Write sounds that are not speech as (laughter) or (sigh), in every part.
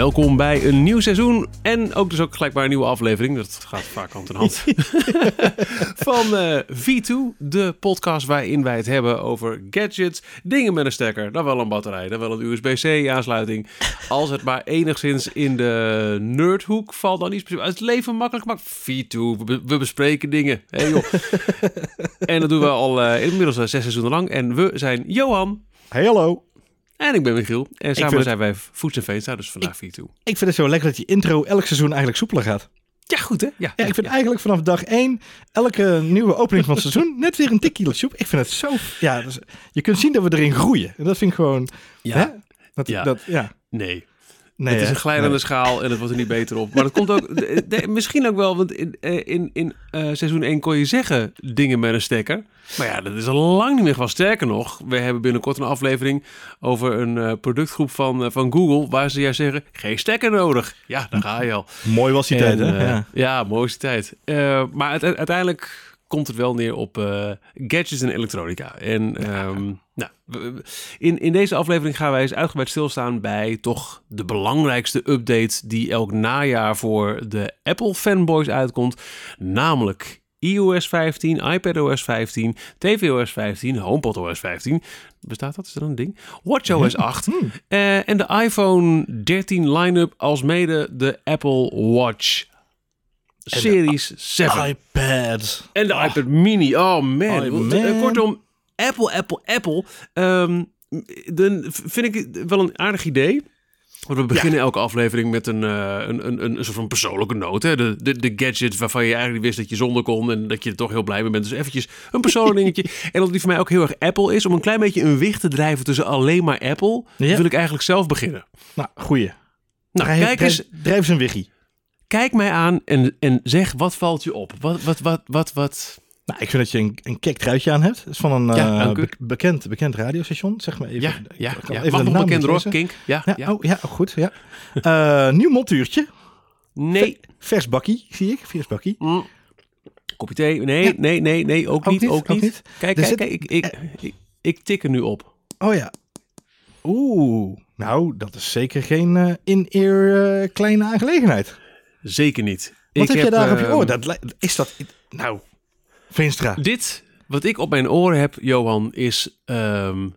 Welkom bij een nieuw seizoen en ook dus ook gelijk maar een nieuwe aflevering. Dat gaat vaak hand in hand. (laughs) van eh, V2, de podcast waarin wij het hebben over gadgets, dingen met een stekker, dan wel een batterij, dan wel een USB-C aansluiting. Als het maar enigszins in de nerdhoek valt, dan iets uit het leven makkelijk maakt. V2, we, we bespreken dingen. Hey, joh. (laughs) en dat doen we al uh, inmiddels uh, zes seizoenen lang. En we zijn Johan. Hey, hallo. En ik ben Michiel. En samen zijn wij en Veenstra, dus vandaag 4 toe. Ik vind het zo lekker dat die intro elk seizoen eigenlijk soepeler gaat. Ja, goed hè? Ja, Ja, ik vind eigenlijk vanaf dag één, elke nieuwe opening van het seizoen, (laughs) net weer een tikkie soep. Ik vind het zo... Ja, dus, je kunt zien dat we erin groeien. En dat vind ik gewoon... Ja. Hè? Dat, Ja. Dat, ja. Nee. Nee, het is een glijdende Nee. schaal en het wordt er niet beter op. Maar dat komt ook... (laughs) de- de- misschien ook wel, want in, eh, in, in eh, seizoen 1 kon je zeggen dingen met een stekker. Maar ja, dat is al lang niet meer van. Sterker nog, we hebben binnenkort een aflevering over een eh, productgroep van, eh, van Google... waar ze juist zeggen, geen stekker nodig. Ja, daar ga je al. Mooi was die En, tijd, hè? eh, ja. ja, mooiste tijd. Eh, maar uite- uiteindelijk komt het wel neer op eh, gadgets en elektronica. En ehm, nou, in, in deze aflevering gaan wij eens uitgebreid stilstaan bij toch de belangrijkste update die elk najaar voor de Apple fanboys uitkomt. Namelijk iOS 15, iPadOS 15, tvOS 15, HomePodOS 15. Bestaat dat? Is dat een ding? WatchOS 8. eh, en de iPhone 13 line-up als mede de Apple Watch Series 7. iPad. En de iPad Mini. Oh man. Oh, eh. Kortom, Apple, Apple, Apple. Ehm, dan vind ik het wel een aardig idee. Want we beginnen elke aflevering met een, eh, een, een, een, een soort van persoonlijke noot. Hè? De, de, de gadget waarvan je eigenlijk wist dat je zonder kon. En dat je er toch heel blij mee bent. Dus eventjes een persoonlijk (laughs) dingetje. En dat die voor mij ook heel erg Apple is. Om een klein beetje een wicht te drijven tussen alleen maar Apple. Ja. Wil ik eigenlijk zelf beginnen. Nou, goeie. Nou, Drijf- kijk eens. drijf- Drijf eens een wiggie. Kijk mij aan en, en zeg wat valt je op. Wat, wat, wat, wat, wat... Nou, ik vind dat je een, een kek truitje aan hebt. Dat is van een Ja, eh, be- bekend, bekend radiostation. Zeg maar even. Ja, ja, ja. even Mag de nog naam bekend hoor. Kink. Ja, Ja, ja. Oh, ja, oh, goed. Ja. Eh, nieuw montuurtje. Nee. Vers bakkie, zie ik. Vers bakkie. Mm. Kopje thee? Nee, nee, nee, nee, ook, Ook niet, niet, ook niet. niet. Kijk, kijk, ik, ik, ik, ik tik er nu op. Oh ja. Oeh. Nou, dat is zeker geen eh, in-ear eh, kleine aangelegenheid. Zeker niet. Wat Ik heb, je daar op je ehm, oor? Dat, li- is dat... Nou, Veenstra. Dit, wat ik op mijn oren heb, Johan, is ehm,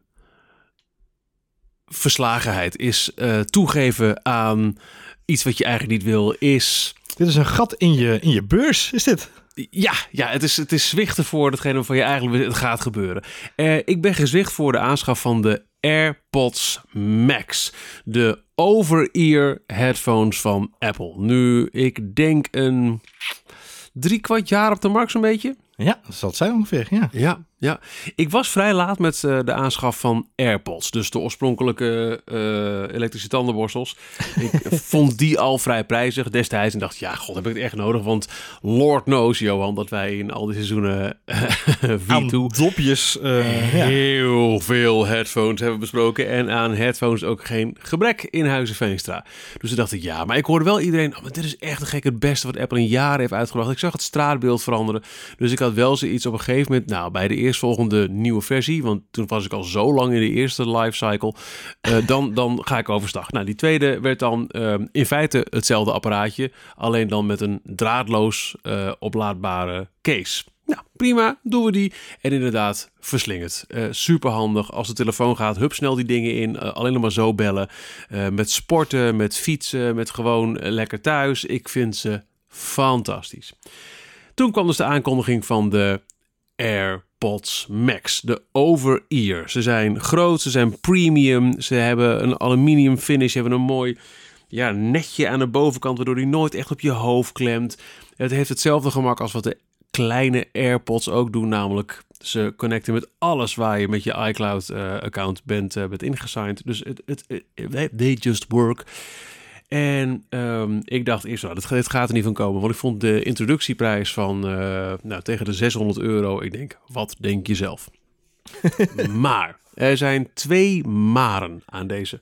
verslagenheid. Is eh, toegeven aan iets wat je eigenlijk niet wil. Is Dit is een gat in je, in je beurs, is dit? Ja, ja het, is, het is zwichten voor datgene waarvan je eigenlijk het gaat gebeuren. Eh, ik ben gezwicht voor de aanschaf van de AirPods Max. De over-ear headphones van Apple. Nu, ik denk een drie kwart jaar op de markt zo'n beetje. Ja, dat zal het zijn ongeveer, ja. Ja, ja. Ik was vrij laat met eh, de aanschaf van AirPods. Dus de oorspronkelijke eh, elektrische tandenborstels. Ik (laughs) vond die al vrij prijzig destijds. En dacht, ja, god, heb ik het echt nodig? Want Lord knows, Johan, dat wij in al die seizoenen (laughs) Aan V2 dopjes. eh, ja. heel veel headphones hebben besproken. En aan headphones ook geen gebrek in Huizen Veenstra. Dus toen dacht ik, ja, maar ik hoorde wel iedereen... Oh, maar dit is echt een gek het beste wat Apple in jaren heeft uitgebracht. Ik zag het straatbeeld veranderen. Dus ik had wel zoiets op een gegeven moment... Nou, bij de eerstvolgende nieuwe versie... Want toen was ik al zo lang in de eerste lifecycle. eh (laughs) dan, dan ga ik overstag. Nou, die tweede werd dan eh, in feite hetzelfde apparaatje. Alleen dan met een draadloos eh, oplaadbare case. Nou, prima, doen we die. En inderdaad, verslingerd. Eh super handig. Als de telefoon gaat, hup snel die dingen in. Alleen nog maar zo bellen. Met sporten, met fietsen, met gewoon lekker thuis. Ik vind ze fantastisch. Toen kwam dus de aankondiging van de AirPods Max. De over-ear. Ze zijn groot, ze zijn premium. Ze hebben een aluminium finish, hebben een mooi ja, netje aan de bovenkant, waardoor die nooit echt op je hoofd klemt. Het heeft hetzelfde gemak als wat de kleine AirPods ook doen, namelijk ze connecten met alles waar je met je iCloud-account bent, eh, bent ingesigned. Dus het, het- they just work. En ehm, ik dacht eerst, nou, dit, dit gaat er niet van komen. Want ik vond de introductieprijs van eh, nou, tegen de 600 euro. Ik denk, wat denk je zelf? (laughs) maar Er zijn twee maren aan deze.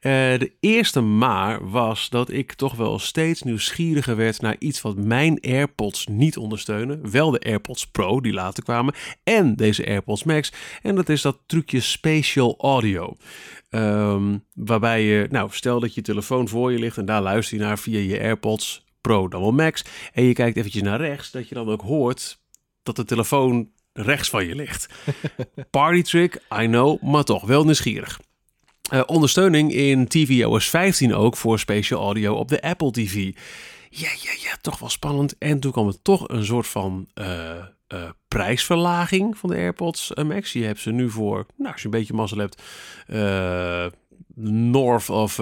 Eh, de eerste maar was dat ik toch wel steeds nieuwsgieriger werd naar iets wat mijn AirPods niet ondersteunen. Wel de AirPods Pro die later kwamen en deze AirPods Max. En dat is dat trucje Spatial Audio. Ehm, waarbij je, nou, stel dat je telefoon voor je ligt en daar luister je naar via je AirPods Pro, dan wel Max. En je kijkt eventjes naar rechts, dat je dan ook hoort dat de telefoon rechts van je ligt. (laughs) Party trick, I know, maar toch wel nieuwsgierig. Uh, ondersteuning in tvOS 15 ook voor spatial audio op de Apple TV. Ja, ja, ja, toch wel spannend. En toen kwam er toch een soort van uh, uh, prijsverlaging van de AirPods Max. Je hebt ze nu voor, nou, als je een beetje mazzel hebt, north of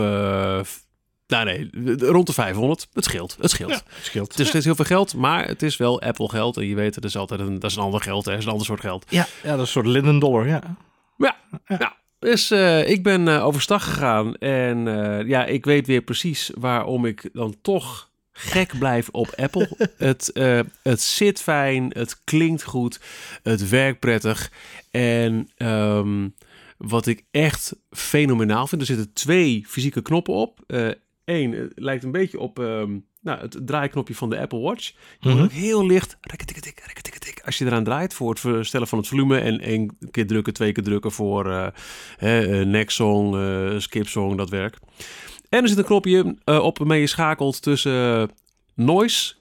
nou nee, rond de 500. Het scheelt. Het scheelt. het scheelt. Het is steeds heel veel geld, maar het is wel Apple geld. En je weet, het is altijd een, dat is een ander geld. Hè, is een ander soort geld. Ja, ja dat is een soort linden dollar, ja. Ja, ja. Dus uh, ik ben uh, overstag gegaan. En uh, ja, ik weet weer precies waarom ik dan toch gek blijf op Apple. (laughs) het, het zit fijn, het klinkt goed, het werkt prettig. En... Um, wat ik echt fenomenaal vind. Er zitten twee fysieke knoppen op. Eén, het lijkt een beetje op um, nou, het draaiknopje van de Apple Watch. Je mm -hmm. ook heel licht, tik als je eraan draait voor het verstellen van het volume. En één keer drukken, twee keer drukken voor uh, uh, next song, uh, skip song, dat werk. En er zit een knopje op waarmee je schakelt tussen noise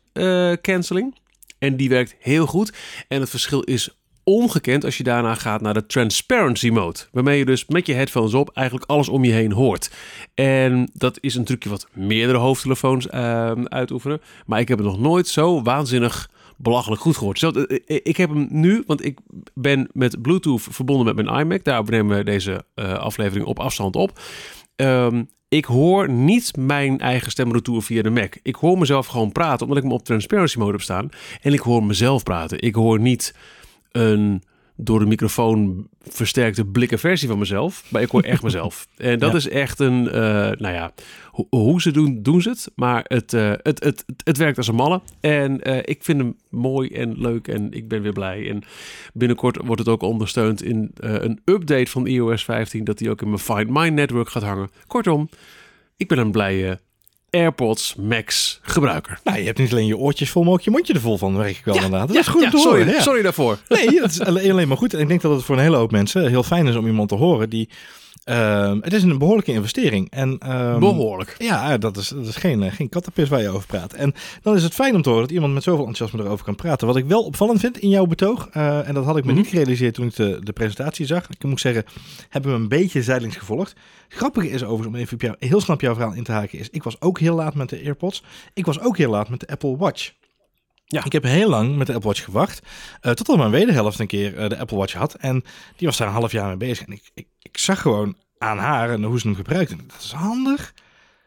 cancelling. En die werkt heel goed. En het verschil is ongekend als je daarna gaat naar de transparency mode. Waarmee je dus met je headphones op eigenlijk alles om je heen hoort. En dat is een trucje wat meerdere hoofdtelefoons uh, uitoefenen. Maar ik heb het nog nooit zo waanzinnig belachelijk goed gehoord. Zo, ik heb hem nu, want ik ben met Bluetooth verbonden met mijn iMac. Daar nemen we deze uh, aflevering op afstand op. Um, ik hoor niet mijn eigen stemretour via de Mac. Ik hoor mezelf gewoon praten, omdat ik hem op transparency mode heb staan. En ik hoor mezelf praten. Ik hoor niet een door de microfoon versterkte blikken versie van mezelf. Maar ik hoor echt (laughs) mezelf. En dat Ja. is echt een, eh, nou ja, ho- hoe ze doen, doen ze het. Maar het, eh, het, het, het, het werkt als een malle. En eh, ik vind hem mooi en leuk en ik ben weer blij. En binnenkort wordt het ook ondersteund in een update van iOS 15... dat die ook in mijn Find My Network gaat hangen. Kortom, ik ben een blije AirPods Max gebruiker. Nou, je hebt niet alleen je oortjes vol, maar ook je mondje er vol van, merk ik wel inderdaad. Dat is goed ja, te sorry, horen. Ja. sorry daarvoor. Nee, dat is alleen alleen maar goed. En ik denk dat het voor een hele hoop mensen heel fijn is om iemand te horen die... ehm, het is een behoorlijke investering. En, ehm, Behoorlijk. Ja, dat is, dat is geen, eh, geen kattenpis waar je over praat. En dan is het fijn om te horen dat iemand met zoveel enthousiasme erover kan praten. Wat ik wel opvallend vind in jouw betoog, eh, en dat had ik me Mhm. niet gerealiseerd toen ik de, de presentatie zag. Ik moet zeggen, hebben we een beetje zijdelings gevolgd. Grappige is overigens, om even op jou, heel snel op jouw verhaal in te haken, is ik was ook heel laat met de AirPods. Ik was ook heel laat met de Apple Watch. Ja. Ik heb heel lang met de Apple Watch gewacht. eh totdat mijn wederhelft een keer eh, de Apple Watch had. En die was daar een half jaar mee bezig. En ik, ik, ik zag gewoon aan haar en hoe ze hem gebruikte. Dat is handig.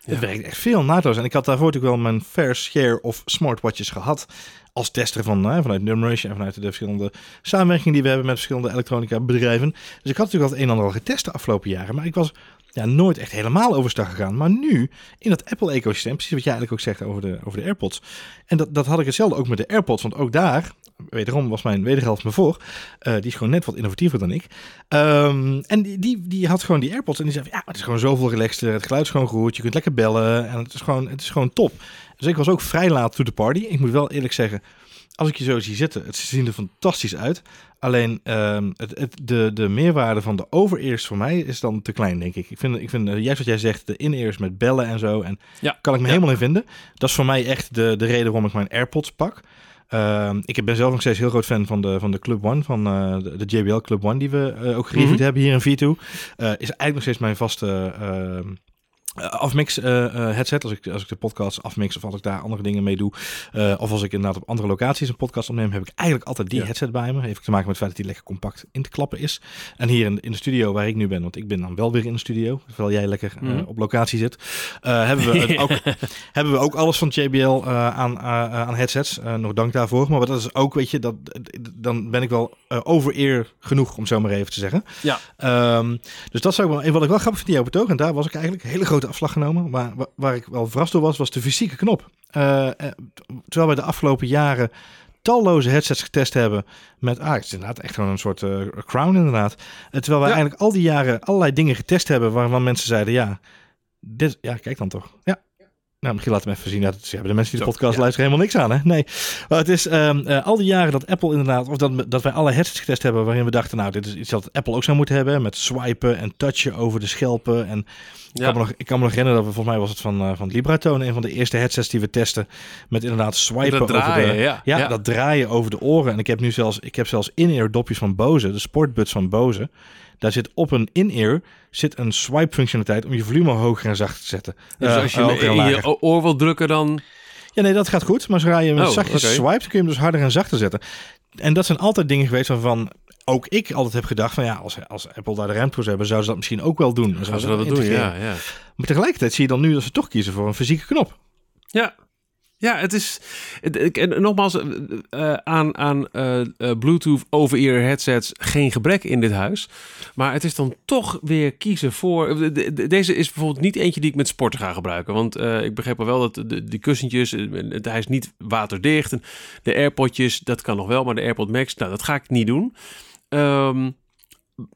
Het werkt echt veel naadloos. En ik had daarvoor natuurlijk wel mijn fair share of smartwatches gehad. Als tester van, eh, vanuit Numeration en vanuit de verschillende samenwerkingen die we hebben met verschillende elektronica bedrijven. Dus ik had natuurlijk al het een en ander al getest de afgelopen jaren. Maar ik was ja, nooit echt helemaal overstag gegaan. Maar nu, in dat Apple-ecosysteem, precies wat jij eigenlijk ook zegt over de, over de AirPods. En dat, dat had ik hetzelfde ook met de AirPods. Want ook daar, wederom was mijn wederhelft me voor. eh, die is gewoon net wat innovatiever dan ik. Ehm, en die, die, die had gewoon die AirPods. En die zei, van, ja, het is gewoon zoveel relaxter. Het geluid is gewoon goed. Je kunt lekker bellen. En het is gewoon, het is gewoon top. Dus ik was ook vrij laat to the party. Ik moet wel eerlijk zeggen, als ik je zo zie zitten, het ziet er fantastisch uit. Alleen ehm, het, het, de, de meerwaarde van de over-ears voor mij is dan te klein, denk ik. Ik vind, ik vind eh, juist wat jij zegt, de in-ears met bellen en zo. En Ja. kan ik me Ja. helemaal in vinden. Dat is voor mij echt de, de reden waarom ik mijn AirPods pak. Ehm, ik ben zelf nog steeds heel groot fan van de, van de Club One, van eh, de, de JBL Club One, die we eh, ook gereviewd Mhm. hebben hier in V2. Eh, is eigenlijk nog steeds mijn vaste ehm, eh, afmix eh, eh, headset. Als ik, als ik de podcast afmix of als ik daar andere dingen mee doe. eh, of als ik inderdaad op andere locaties een podcast opneem, heb ik eigenlijk altijd die Ja. headset bij me. Heeft te maken met het feit dat die lekker compact in te klappen is. En hier in, in de studio waar ik nu ben, want ik ben dan wel weer in de studio, terwijl jij lekker eh, Mhm. op locatie zit, eh, hebben, we het (laughs) ook, hebben we ook alles van JBL eh, aan, eh, aan headsets. Eh, nog dank daarvoor. Maar dat is ook, weet je, dat, dan ben ik wel eh over-eer genoeg, om zo maar even te zeggen. Ja. Ehm, dus dat zou ik wel, wat ik wel grappig vind in jouw betoog, en daar was ik eigenlijk hele grote afslag genomen. Maar wa- waar ik wel verrast door was, was de fysieke knop. Eh, eh, terwijl wij de afgelopen jaren talloze headsets getest hebben met, ah, het is inderdaad echt gewoon een soort eh, crown inderdaad. Terwijl wij Ja. eigenlijk al die jaren allerlei dingen getest hebben waarvan mensen zeiden, ja, dit, ja, kijk dan toch. Ja. Nou, misschien laten we even zien. Ja, dat ze hebben de mensen die de podcast ja. luisteren helemaal niks aan, hè? Nee. Maar het is ehm, eh, al die jaren dat Apple inderdaad, of dat, dat wij alle headsets getest hebben waarin we dachten, nou, dit is iets dat Apple ook zou moeten hebben, met swipen en touchen over de schelpen. En ik, kan me nog, ik kan me nog herinneren dat we, volgens mij was het van, eh van Libratone, een van de eerste headsets die we testen, met inderdaad swipen Dat over draaien, de... ja. Ja, Ja. dat draaien over de oren. En ik heb nu zelfs, ik heb zelfs in-ear dopjes van Bose, de sportbuds van Bose. Daar zit op een in-ear zit een swipe functionaliteit om je volume hoger en zachter te zetten. Dus Eh, als je in je lager. oor wil drukken, dan... Ja, nee, dat gaat goed. Maar zodra je hem Oh, zachtjes oké. swipet, kun je hem dus harder en zachter zetten. En dat zijn altijd dingen geweest waarvan ook ik altijd heb gedacht van ja, als, als Apple daar de ruimte voor zou hebben, zouden ze dat misschien ook wel doen. Dan Gaan ze zouden dat doen, ja. ja. Maar tegelijkertijd zie je dan nu dat ze toch kiezen voor een fysieke knop. Ja. Ja, het is. En nogmaals, eh, aan, aan eh, Bluetooth over-ear headsets geen gebrek in dit huis. Maar het is dan toch weer kiezen voor. de- de- de- Deze is bijvoorbeeld niet eentje die ik met sporten ga gebruiken. Want ik begreep al wel dat de, die kussentjes. het- Hij is niet waterdicht. En de AirPodjes, dat kan nog wel. Maar de AirPod Max, nou, dat ga ik niet doen. Ehm,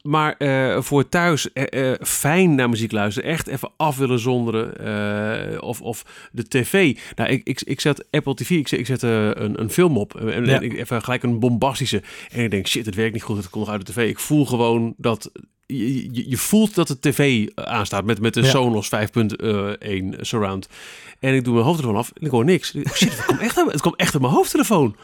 maar eh, voor thuis eh, eh, fijn naar muziek luisteren, echt even af willen zonderen. of, of de tv. Nou, ik, ik, ik zet Apple TV, ik zet, ik zet een, een film op. En, Ja. en ik, even gelijk een bombastische. En ik denk, shit, het werkt niet goed, het komt nog uit de tv. Ik voel gewoon dat... Je, je, voelt dat de tv aanstaat met, met de Ja. Sonos 5.1 surround. En ik doe mijn hoofdtelefoon af en ik hoor niks. Ik- Shit, het komt echt, uit- het komt echt uit mijn hoofdtelefoon.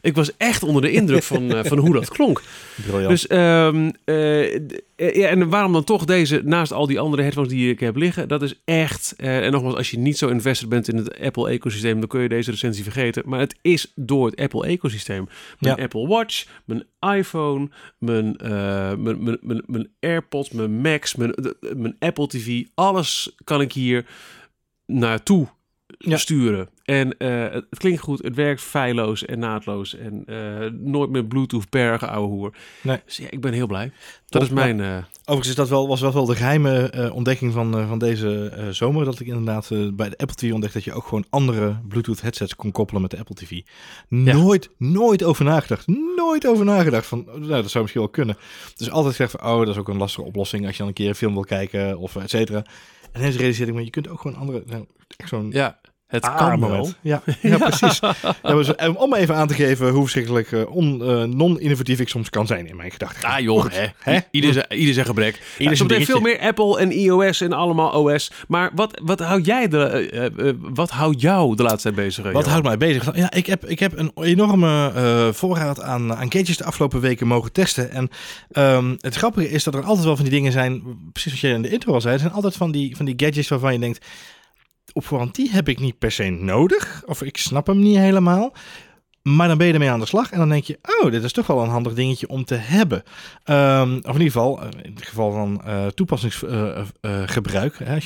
Ik was echt onder de indruk van, eh, van hoe dat klonk. briljant. Dus, eh, eh, ja, en waarom dan toch deze naast al die andere headphones die ik heb liggen? Dat is echt, eh, en nogmaals, als je niet zo invested bent in het Apple-ecosysteem, dan kun je deze recensie vergeten. Maar het is door het Apple-ecosysteem. Mijn Ja. Apple Watch, mijn iPhone, mijn, eh, mijn, mijn, mijn, mijn AirPods, mijn Macs, mijn, de- mijn Apple TV, alles kan ik hier naartoe Ja. sturen. En eh, het klinkt goed, het werkt feilloos en naadloos. En eh, nooit met Bluetooth bergen, ouwe hoer. Nee. Dus ja, ik ben heel blij. Dat Top, is mijn... eh, Overigens is dat wel, was dat wel de geheime eh, ontdekking van, van deze zomer. Dat ik inderdaad bij de Apple TV ontdekte dat je ook gewoon andere Bluetooth headsets kon koppelen met de Apple TV. Nooit, nooit over nagedacht. Nooit over nagedacht van, nou, dat zou misschien wel kunnen. Dus altijd gezegd van, oh, dat is ook een lastige oplossing als je dan een keer een film wil kijken of et cetera. En ineens realiseerde ik me, je kunt ook gewoon andere, nou, echt zo'n ja, het Ah, kan wel. (laughs) Ja, ja precies. Ja, en om even aan te geven hoe verschrikkelijk eh, on, eh, non-innovatief ik soms kan zijn in mijn gedachten. Ah joh, hè. hè? Ieder, zijn, ieder zijn gebrek. zijn Ja, zometeen veel meer Apple en iOS en allemaal OS. Maar wat, wat houdt jij de, eh, eh, wat houdt jou de laatste tijd bezig? eh, Wat houdt mij bezig? Ja, ik heb, ik heb een enorme eh, voorraad aan, aan gadgets de afgelopen weken mogen testen. En ehm, het grappige is dat er altijd wel van die dingen zijn, precies wat je in de intro al zei, er zijn altijd van die, van die gadgets waarvan je denkt, op voorhand die heb ik niet per se nodig. Of ik snap hem niet helemaal. Maar dan ben je ermee aan de slag en dan denk je, oh, dit is toch wel een handig dingetje om te hebben. Ehm, of in ieder geval, eh, in het geval van eh toepassingsgebruik, eh,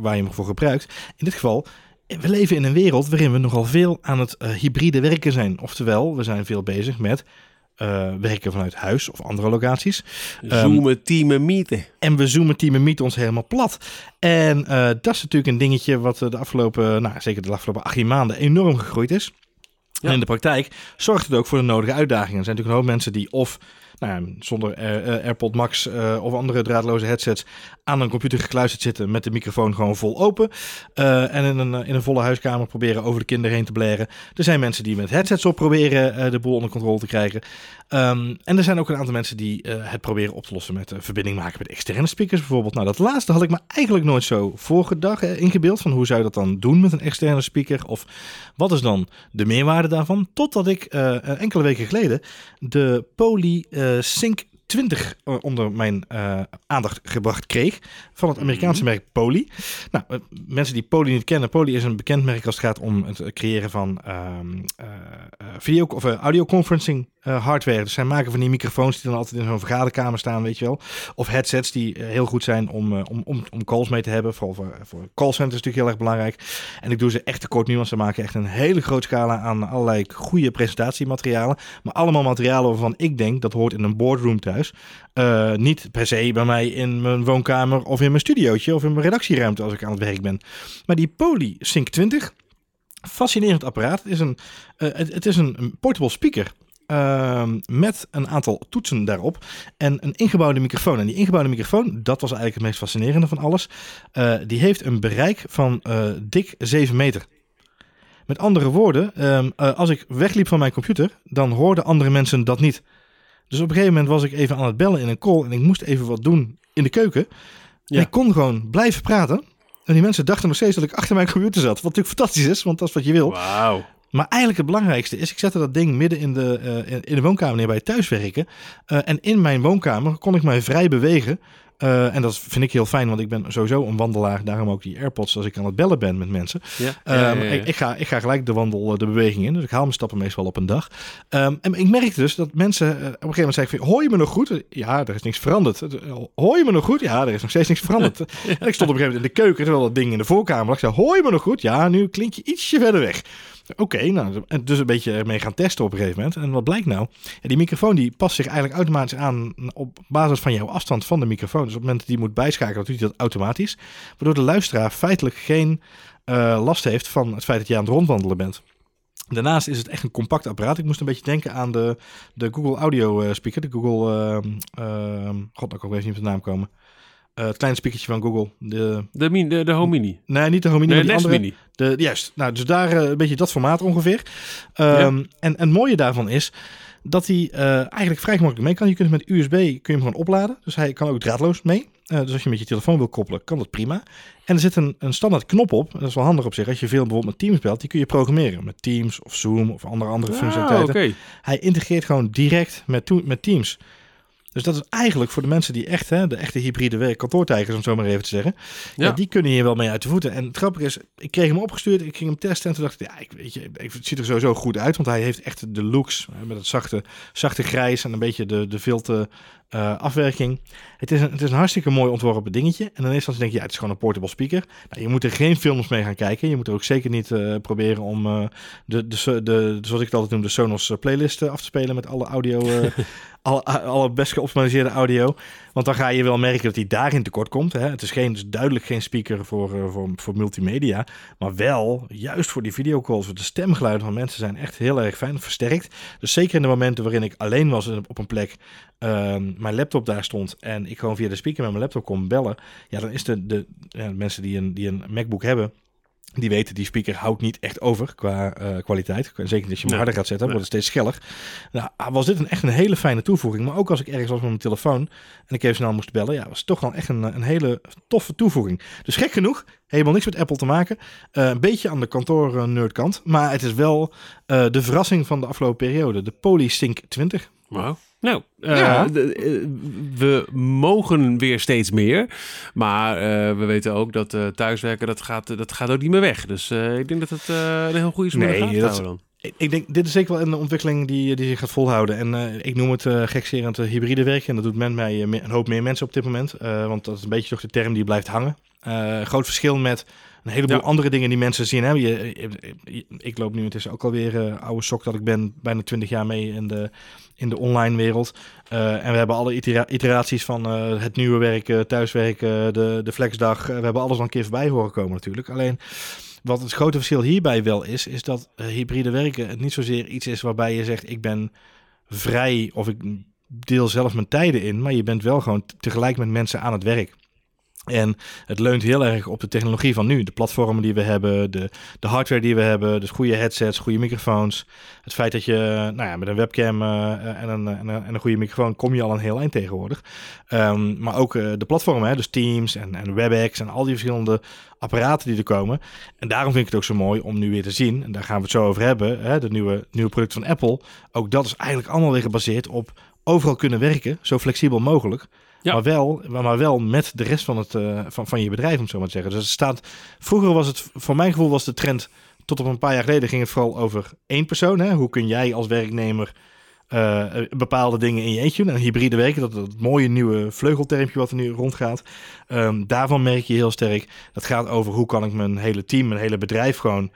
waar je hem voor gebruikt. In dit geval, we leven in een wereld waarin we nogal veel aan het hybride werken zijn. Oftewel, we zijn veel bezig met eh, werken vanuit huis of andere locaties. Zoomen, teamen, meeten. En we zoomen teamen meet ons helemaal plat. En eh, dat is natuurlijk een dingetje wat eh, de afgelopen, nou zeker de afgelopen 18 maanden enorm gegroeid is. Ja. En in de praktijk zorgt het ook voor de nodige uitdagingen. Er zijn natuurlijk een hoop mensen die of nou ja, zonder eh, eh, AirPod Max eh, of andere draadloze headsets aan een computer gekluisterd zitten met de microfoon gewoon vol open. en in een, in een volle huiskamer proberen over de kinderen heen te blaren. Er zijn mensen die met headsets op proberen de boel onder controle te krijgen. Ehm, en er zijn ook een aantal mensen die het proberen op te lossen met verbinding maken met externe speakers bijvoorbeeld. Nou, dat laatste had ik me eigenlijk nooit zo voorgedacht, ingebeeld. Van hoe zou je dat dan doen met een externe speaker? Of wat is dan de meerwaarde daarvan? Totdat ik enkele weken geleden de Poly eh, Sync 20 eh, onder mijn eh, aandacht gebracht kreeg van het Amerikaanse merk Poly. Nou, eh, mensen die Poly niet kennen, Poly is een bekend merk als het gaat om het creëren van eh, eh, video of uh, audioconferencing hardware. Dus zij maken van die microfoons die dan altijd in zo'n vergaderkamer staan, weet je wel. Of headsets die heel goed zijn om, om, om, om calls mee te hebben. Vooral voor, voor callcenters is natuurlijk heel erg belangrijk. En ik doe ze echt tekort nu, want ze maken echt een hele grote scala aan allerlei goede presentatiematerialen. Maar allemaal materialen waarvan ik denk dat hoort in een boardroom thuis. Uh, niet per se bij mij in mijn woonkamer of in mijn studiootje of in mijn redactieruimte als ik aan het werk ben. Maar die Poly Sync 20, Fascinerend apparaat. Het is een, eh, het, is een, portable speaker. ehm, met een aantal toetsen daarop en een ingebouwde microfoon. En die ingebouwde microfoon, dat was eigenlijk het meest fascinerende van alles. eh, die heeft een bereik van eh, dik 7 meter. Met andere woorden, ehm, eh, als ik wegliep van mijn computer, dan hoorden andere mensen dat niet. Dus op een gegeven moment was ik even aan het bellen in een call en ik moest even wat doen in de keuken. Ja. En ik kon gewoon blijven praten. En die mensen dachten nog steeds dat ik achter mijn computer zat. Wat natuurlijk fantastisch is, want dat is wat je wil. Wauw. Maar eigenlijk het belangrijkste is, ik zette dat ding midden in de, eh, in- de woonkamer neer bij thuiswerken. Eh, en in mijn woonkamer kon ik mij vrij bewegen. Eh, en dat vind ik heel fijn, want ik ben sowieso een wandelaar. Daarom ook die AirPods als ik aan het bellen ben met mensen. Ja. Ehm, Ja, ja, ja. Ik, ik, ga, ik ga gelijk de wandel, eh, de beweging in. Dus ik haal mijn stappen meestal op een dag. Ehm, en ik merkte dus dat mensen eh, op een gegeven moment van... Hoor je me nog goed? Ja, er is niks veranderd. Hoor je me nog goed? Ja, er is nog steeds niks veranderd. (laughs) en ik stond op een gegeven moment in de keuken, terwijl dat ding in de voorkamer lag. Ik zei, hoor je me nog goed? Ja, nu klink je ietsje verder weg. Oké, nou, dus een beetje ermee gaan testen op een gegeven moment. En wat blijkt nou? Die microfoon die past zich eigenlijk automatisch aan op basis van jouw afstand van de microfoon. Dus op het moment dat die moet bijschakelen, doet hij dat automatisch. Waardoor de luisteraar feitelijk geen eh, last heeft van het feit dat je aan het rondwandelen bent. Daarnaast is het echt een compact apparaat. Ik moest een beetje denken aan de, de Google Audio eh, speaker. De Google, ehm ehm, god, nou kan ik even niet op de naam komen. Eh, het kleine speakertje van Google. De, De, min, de, de Home Mini. nee, niet de Home Mini, Nee, maar die Nest andere. Mini. De, juist, nou, dus daar eh, een beetje dat formaat ongeveer. Ehm, en, en het mooie daarvan is dat hij eh, eigenlijk vrij gemakkelijk mee kan. Je kunt hem met USB kun je hem gewoon opladen. Dus hij kan ook draadloos mee. Dus als je met je telefoon wil koppelen, kan dat prima. En er zit een, een standaard knop op. Dat is wel handig op zich. Als je veel bijvoorbeeld met Teams belt, die kun je programmeren. Met Teams of Zoom of andere, andere Ah, functionaliteiten. Hij integreert gewoon direct met, met Teams. Dus dat is eigenlijk voor de mensen die echt, hè, de echte hybride kantoortijgers om het zo maar even te zeggen. Ja. Ja. die kunnen hier wel mee uit de voeten. En het grappige is, ik kreeg hem opgestuurd, ik ging hem testen en toen dacht ik, ja, ik, weet je, ik, het ziet er sowieso goed uit, want hij heeft echt de looks hè, met het zachte, zachte grijs en een beetje de, de eh, afwerking. Het is, een, het is een hartstikke mooi ontworpen dingetje. En dan is dan denk je, ja, het is gewoon een portable speaker. Nou, je moet er geen films mee gaan kijken. Je moet er ook zeker niet eh, proberen om eh, de, de, de, zoals ik het altijd noem, de Sonos playlist af te spelen met alle audio, (laughs) alle, alle best geoptimaliseerde audio. Want dan ga je wel merken dat hij daarin tekort komt. Hè. Het is geen, duidelijk geen speaker voor, eh, voor, voor multimedia. Maar wel, juist voor die videocalls. De stemgeluiden van mensen zijn echt heel erg fijn, versterkt. Dus zeker in de momenten waarin ik alleen was op een plek, ehm, mijn laptop daar stond en ik gewoon via de speaker met mijn laptop kon bellen. Ja, dan is de, de ja, mensen die een, die een MacBook hebben, die weten, die speaker houdt niet echt over qua eh, kwaliteit. Zeker niet als je hem Nee. harder gaat zetten, Nee. wordt het steeds scheller. Nou, was dit een, echt een hele fijne toevoeging. Maar ook als ik ergens was met mijn telefoon en ik even snel moest bellen, ja, was het toch wel echt een, een hele toffe toevoeging. Dus gek genoeg, helemaal niks met Apple te maken. Eh, een beetje aan de kantoor-nerdkant. Maar het is wel eh, de verrassing van de afgelopen periode. De Polysync 20. Wauw. Nou, eh, Ja. we mogen weer steeds meer. Maar eh, we weten ook dat eh, thuiswerken, dat gaat, dat gaat ook niet meer weg. Dus eh, ik denk dat het eh, een heel goede is om in de Nee, te dat- houden dan. Ik- denk, dit is zeker wel een ontwikkeling die, die zich gaat volhouden. En eh, ik noem het eh gekserend eh, hybride werken. En dat doet men me- een hoop meer mensen op dit moment. Want dat is een beetje toch de term die blijft hangen. Groot verschil met een heleboel Ja. andere dingen die mensen zien. Hè. Je, je- je- ik loop nu, het is ook alweer oude sok dat ik ben, bijna 20 jaar mee in de, in de online wereld. En we hebben alle itera- iteraties van het nieuwe werken, thuiswerken, de, de flexdag. We hebben alles al een keer voorbij horen komen natuurlijk. Alleen wat het grote verschil hierbij wel is, is dat eh, hybride werken niet zozeer iets is waarbij je zegt ik ben vrij of ik deel zelf mijn tijden in, maar je bent wel gewoon tegelijk met mensen aan het werk. En het leunt heel erg op de technologie van nu. De platformen die we hebben, de, de hardware die we hebben, dus goede headsets, goede microfoons. Het feit dat je nou ja, met een webcam eh, en, een, en, een, en een goede microfoon kom je al een heel eind tegenwoordig. Ehm, maar ook eh, de platformen, hè, dus Teams en, en WebEx en al die verschillende apparaten die er komen. En daarom vind ik het ook zo mooi om nu weer te zien, en daar gaan we het zo over hebben, hè, de nieuwe, nieuwe product van Apple. Ook dat is eigenlijk allemaal weer gebaseerd op overal kunnen werken, zo flexibel mogelijk. Maar, wel, maar wel met de rest van, het, eh, van, van je bedrijf, om het zo maar te zeggen. Dus het staat, vroeger was het, voor mijn gevoel was de trend, tot op een paar jaar geleden ging het vooral over één persoon. Hè? Hoe kun jij als werknemer eh, bepaalde dingen in je eentje? En hybride werken, dat, dat mooie nieuwe vleugeltermpje wat er nu rondgaat. Ehm, daarvan merk je heel sterk, dat gaat over hoe kan ik mijn hele team, mijn hele bedrijf gewoon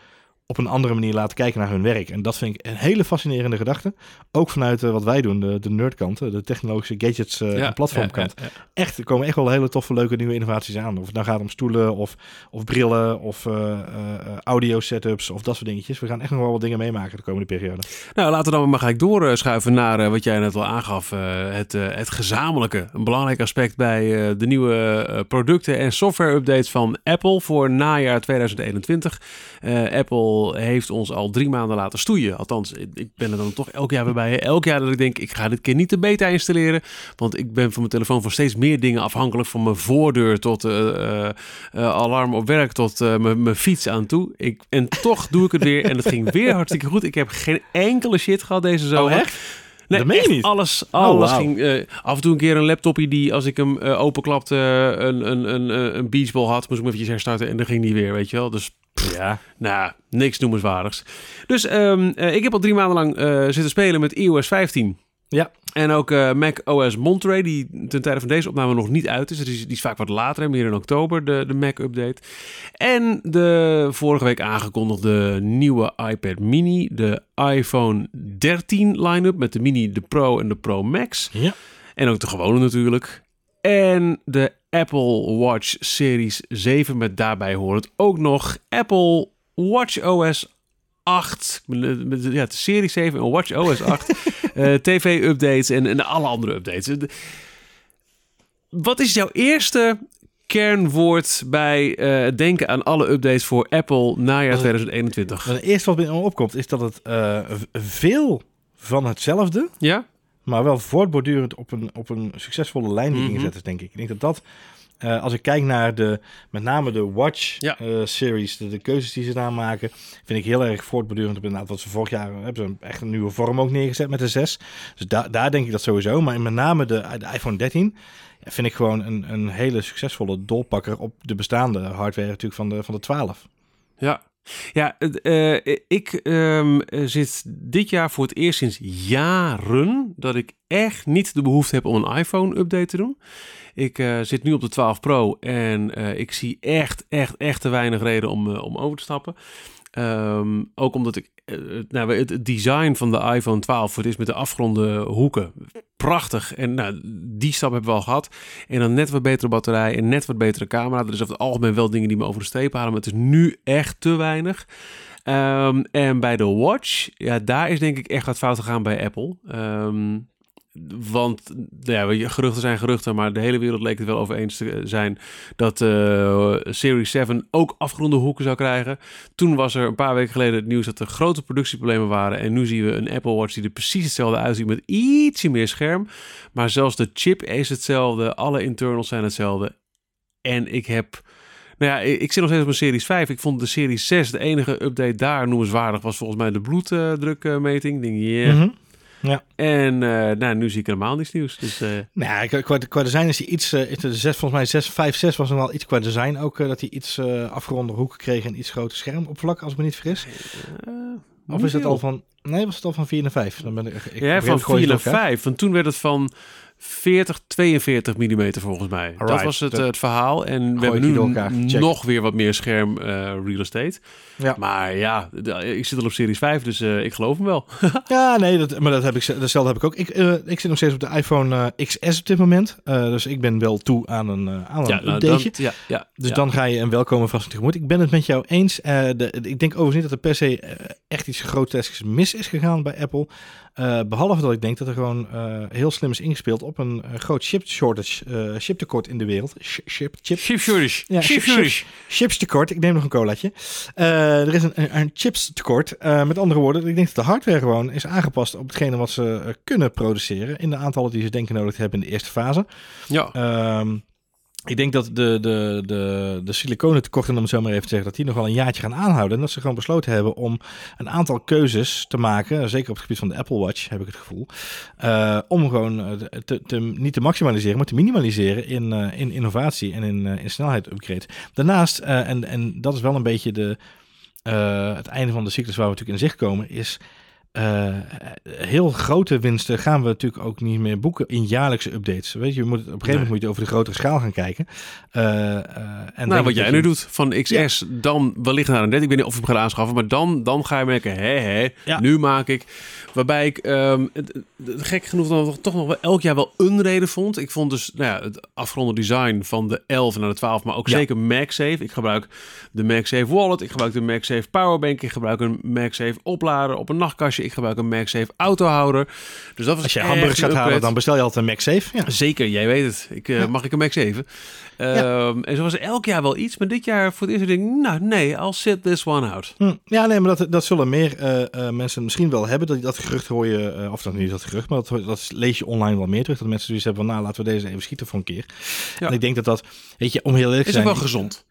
op een andere manier laten kijken naar hun werk. En dat vind ik een hele fascinerende gedachte. Ook vanuit eh, wat wij doen, de, de nerdkant, eh, de technologische gadgets uh, en platformkant. ja, ja. Echt, er komen echt wel hele toffe, leuke nieuwe innovaties aan. Of het nou gaat om stoelen of, of brillen of eh, eh, eh, audio setups of dat soort dingetjes. We gaan echt nog wel wat dingen meemaken de komende periode. Nou, laten we dan maar gelijk doorschuiven naar eh, wat jij net al aangaf. eh, het, eh, het gezamenlijke. Een belangrijk aspect bij eh, de nieuwe eh, producten en software-updates van Apple voor najaar 2021. Eh, Apple heeft ons al drie maanden laten stoeien. Althans, ik- ben er dan toch elk jaar weer bij. Elk jaar dat ik denk, ik ga dit keer niet de beta installeren. Want ik ben van mijn telefoon voor steeds meer dingen afhankelijk. Van mijn voordeur tot eh, eh, eh, alarm op werk tot mijn mijn fiets aan toe. Ik, en toch doe ik het weer. En het ging weer (laughs) hartstikke goed. Ik heb geen enkele shit gehad deze zomer. Oh, echt? Nee, Dat meen je niet? alles, alles wauw. ging. af en toe een keer een laptopje die, als ik hem openklapte, een, een, een, een, een beachball had, moest ik hem eventjes herstarten en dan ging die weer, weet je wel. Dus Ja. nou, niks noemenswaardigs. Dus ehm, eh, ik heb al drie maanden lang eh, zitten spelen met iOS 15. Ja. En ook eh, Mac OS Monterey, die ten tijde van deze opname nog niet uit is. Dus die, is- die is vaak wat later, meer in oktober, de, de Mac-update. En de vorige week aangekondigde nieuwe iPad mini, de iPhone 13 line-up met de mini, de Pro en de Pro Max. Ja. En ook de gewone natuurlijk. En de Apple Watch Series 7 met daarbij horend ook nog Apple Watch OS 8. Met, met- ja, de Serie 7 en Watch OS 8. (laughs) eh, TV-updates en, en alle andere updates. Wat is jouw eerste kernwoord bij het denken aan alle updates voor Apple najaar Wat- 2021? Het eerste wat me opkomt is dat het eh, veel van hetzelfde, Ja? Maar wel voortbordurend op een, op een succesvolle lijn die Mhm. ingezet is, denk ik. Ik denk dat dat, eh, als ik kijk naar de, met name de Watch Ja. eh, series, de, de keuzes die ze daar maken, vind ik heel erg voortbordurend op inderdaad wat ze vorig jaar hebben ze echt een nieuwe vorm ook neergezet met de 6. Dus da daar denk ik dat sowieso. Maar met name de, de iPhone 13 ja, vind ik gewoon een, een hele succesvolle dolpakker op de bestaande hardware natuurlijk van de, van de 12. Ja. Ja, het, eh, ik ehm, eh, zit dit jaar voor het eerst sinds jaren dat ik echt niet de behoefte heb om een iPhone-update te doen. Ik eh, zit nu op de 12 Pro en eh, ik zie echt, echt, echt te weinig reden om, eh, om over te stappen. Ehm, ook omdat ik eh, nou, het design van de iPhone 12 voor het is met de afgeronde hoeken. Prachtig. En nou, die stap hebben we al gehad. En dan net wat betere batterij en net wat betere camera. Er is over het algemeen wel dingen die me over de streep halen. Maar het is nu echt te weinig. Ehm, en bij de Watch, ja, daar is denk ik echt wat fout gegaan bij Apple. Ehm, want nou ja, geruchten zijn geruchten, maar de hele wereld leek het wel over eens te zijn dat eh Series 7 ook afgeronde hoeken zou krijgen. Toen was er een paar weken geleden het nieuws dat er grote productieproblemen waren. En nu zien we een Apple Watch die er precies hetzelfde uitziet met ietsje meer scherm. Maar zelfs de chip is hetzelfde, alle internals zijn hetzelfde. En ik heb... Nou ja, ik zit nog steeds op een Series 5. Ik vond de Series 6, de enige update daar noemenswaardig, was volgens mij de bloeddrukmeting. Ik denk, yeah. Mhm. En eh, nou, nu zie ik helemaal niets nieuws. Dus eh, Nou, ja, qua- qua, qua design is hij iets, is de 6, volgens mij 6, 5, 6 was nog wel iets qua design ook, eh, dat hij iets eh afgeronde hoeken kreeg en iets groter schermoppervlak, als ik me niet vergis. eh, Of is het veel. al van, nee, was het al van 4 naar 5? Dan ben ik, ik Ja, van gooi 4 het naar elkaar. 5. Want toen werd het van 40, 42 mm volgens mij. Dat was het, eh, het verhaal. En we hebben nu nog weer wat meer scherm eh, real estate. Ja. Maar ja, de- ik zit al op Series 5, dus eh, ik geloof hem wel. (laughs) Ja, nee, dat, maar dat heb ik, datzelfde heb ik ook. Ik, eh, ik zit nog steeds op de iPhone eh, XS op dit moment. Eh, dus ik ben wel toe aan een, eh, aan ja, een nou, updateje. dan, ja, ja, Dus ja. dan ga je een welkome vast tegemoet. Ik ben het met jou eens. Eh, de, ik denk overigens niet dat er per se eh, echt iets grotesks mis is gegaan bij Apple. Eh, behalve dat ik denk dat er gewoon eh, heel slim is ingespeeld op een eh, groot chip shortage, chiptekort in de wereld. Sh- chip, chip, Chip shortage. Ja, Chip shortage. chipstekort. Ik neem nog een colaatje. Er is een, een, een chipstekort. Eh, met andere woorden, ik denk dat de hardware gewoon is aangepast op hetgene wat ze kunnen produceren. In de aantallen die ze denken nodig te hebben in de eerste fase. Ja. Ehm, ik denk dat de, de, de, de siliconen tekorten, om het zo maar even te zeggen, dat die nog wel een jaartje gaan aanhouden. En dat ze gewoon besloten hebben om een aantal keuzes te maken, zeker op het gebied van de Apple Watch, heb ik het gevoel. eh, om gewoon eh, te, niet te maximaliseren, maar te minimaliseren in, eh, in innovatie en in, in snelheid upgrade. Daarnaast, en, en dat is wel een beetje de, het einde van de cyclus waar we natuurlijk in zicht komen, is eh, heel grote winsten gaan we natuurlijk ook niet meer boeken in jaarlijkse updates. Weet je, je moet, op een gegeven moment moet je over de grotere schaal gaan kijken. Uh, en nou, wat jij nu doet van XS, dan wellicht naar een 30. Ik weet niet of je hem gaat aanschaffen, maar dan, dan ga je merken, hé, hé, nu maak ik. Waarbij ik um, gek genoeg dan toch nog wel elk jaar wel een reden vond. Ik vond dus nou ja, het afgeronde design van de 11 naar de 12, maar ook zeker MagSafe. Ik gebruik de MagSafe Wallet, ik gebruik de MagSafe Powerbank, ik gebruik een MagSafe oplader op een nachtkastje, ik gebruik een MagSafe autohouder. Dus dat was Als je hamburgers gaat halen, dan bestel je altijd een MagSafe. Ja. Zeker, jij weet het. Ik, uh, Mag ik een MagSafe? Um, En zo was elk jaar wel iets, maar dit jaar voor het eerst denk ik, nou nee, I'll sit this one out. Hm. Ja, nee, maar dat, dat zullen meer uh, uh, mensen misschien wel hebben. Dat, dat gerucht hoor je, of dat niet dat gerucht, maar dat, dat lees je online wel meer terug. Dat mensen zoiets hebben van, nou laten we deze even schieten voor een keer. En ik denk dat dat, weet je, om heel eerlijk te zijn... Is wel gezond.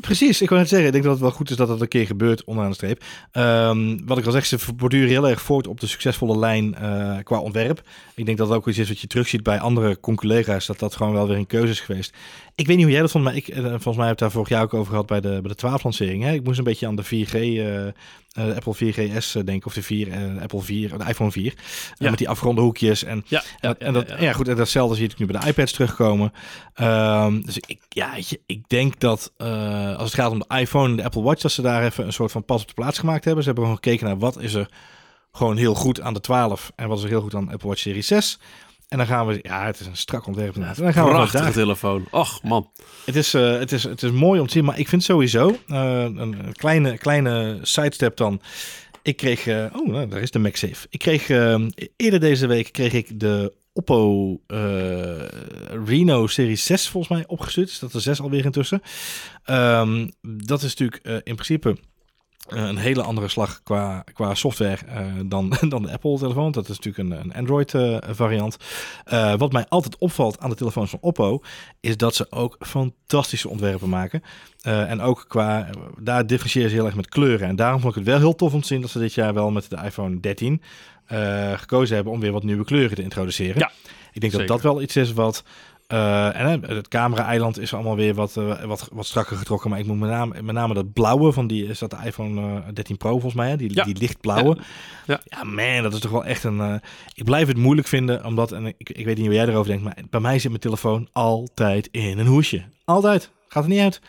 Precies, ik wil net zeggen, ik denk dat het wel goed is dat dat een keer gebeurt onderaan de streep. Um, wat ik al zeg, ze borduren heel erg voort op de succesvolle lijn uh, qua ontwerp. Ik denk dat dat ook iets is wat je terugziet bij andere collega's, dat dat gewoon wel weer een keuze is geweest. Ik weet niet hoe jij dat vond, maar ik, uh, volgens mij heb ik daar vorig jaar ook over gehad bij de, bij de 12 lancering. Hè? Ik moest een beetje aan de 4G, uh, uh, Apple 4GS denken, of de 4, Apple 4, de iPhone 4. Ja. met die afgeronde hoekjes. En, ja, en dat, ja, goed, en datzelfde zie je nu bij de iPads terugkomen. Um, dus ik, ja, ik denk dat als het gaat om de iPhone en de Apple Watch, dat ze daar even een soort van pas op de plaats gemaakt hebben. Ze hebben gewoon gekeken naar wat is er gewoon heel goed aan de 12 en wat is er heel goed aan de Apple Watch Series 6. En dan gaan we, ja, het is een strak ontwerp. Ja, dan gaan prachtige we telefoon. Och, man. Het is, uh, het, is, het is mooi om te zien, maar ik vind sowieso uh, een kleine, kleine sidestep dan. Ik kreeg, uh, oh, nou, daar is de MagSafe. Ik kreeg eerder deze week kreeg ik de Oppo Reno Serie 6 volgens mij opgestuurd. Dus dat er 6 alweer intussen. Um, dat is natuurlijk in principe uh, een hele andere slag qua, qua software dan, (laughs) dan de Apple-telefoon. Dat is natuurlijk een, een Android-variant. Wat mij altijd opvalt aan de telefoons van Oppo, is dat ze ook fantastische ontwerpen maken. en ook qua, daar differentiëren ze heel erg met kleuren. En daarom vond ik het wel heel tof om te zien dat ze dit jaar wel met de iPhone 13 gekozen hebben om weer wat nieuwe kleuren te introduceren. Ja, ik denk dat dat wel iets is wat uh, en het camera-eiland is allemaal weer wat, uh, wat, wat strakker getrokken. Maar ik moet met name, met name dat blauwe van die, is dat de iPhone uh, 13 Pro volgens mij, hè? Die, ja. die lichtblauwe. Ja. ja. man, dat is toch wel echt een... ik blijf het moeilijk vinden, omdat, en ik, ik weet niet hoe jij erover denkt, maar bij mij zit mijn telefoon altijd in een hoesje. Altijd. Gaat er niet uit.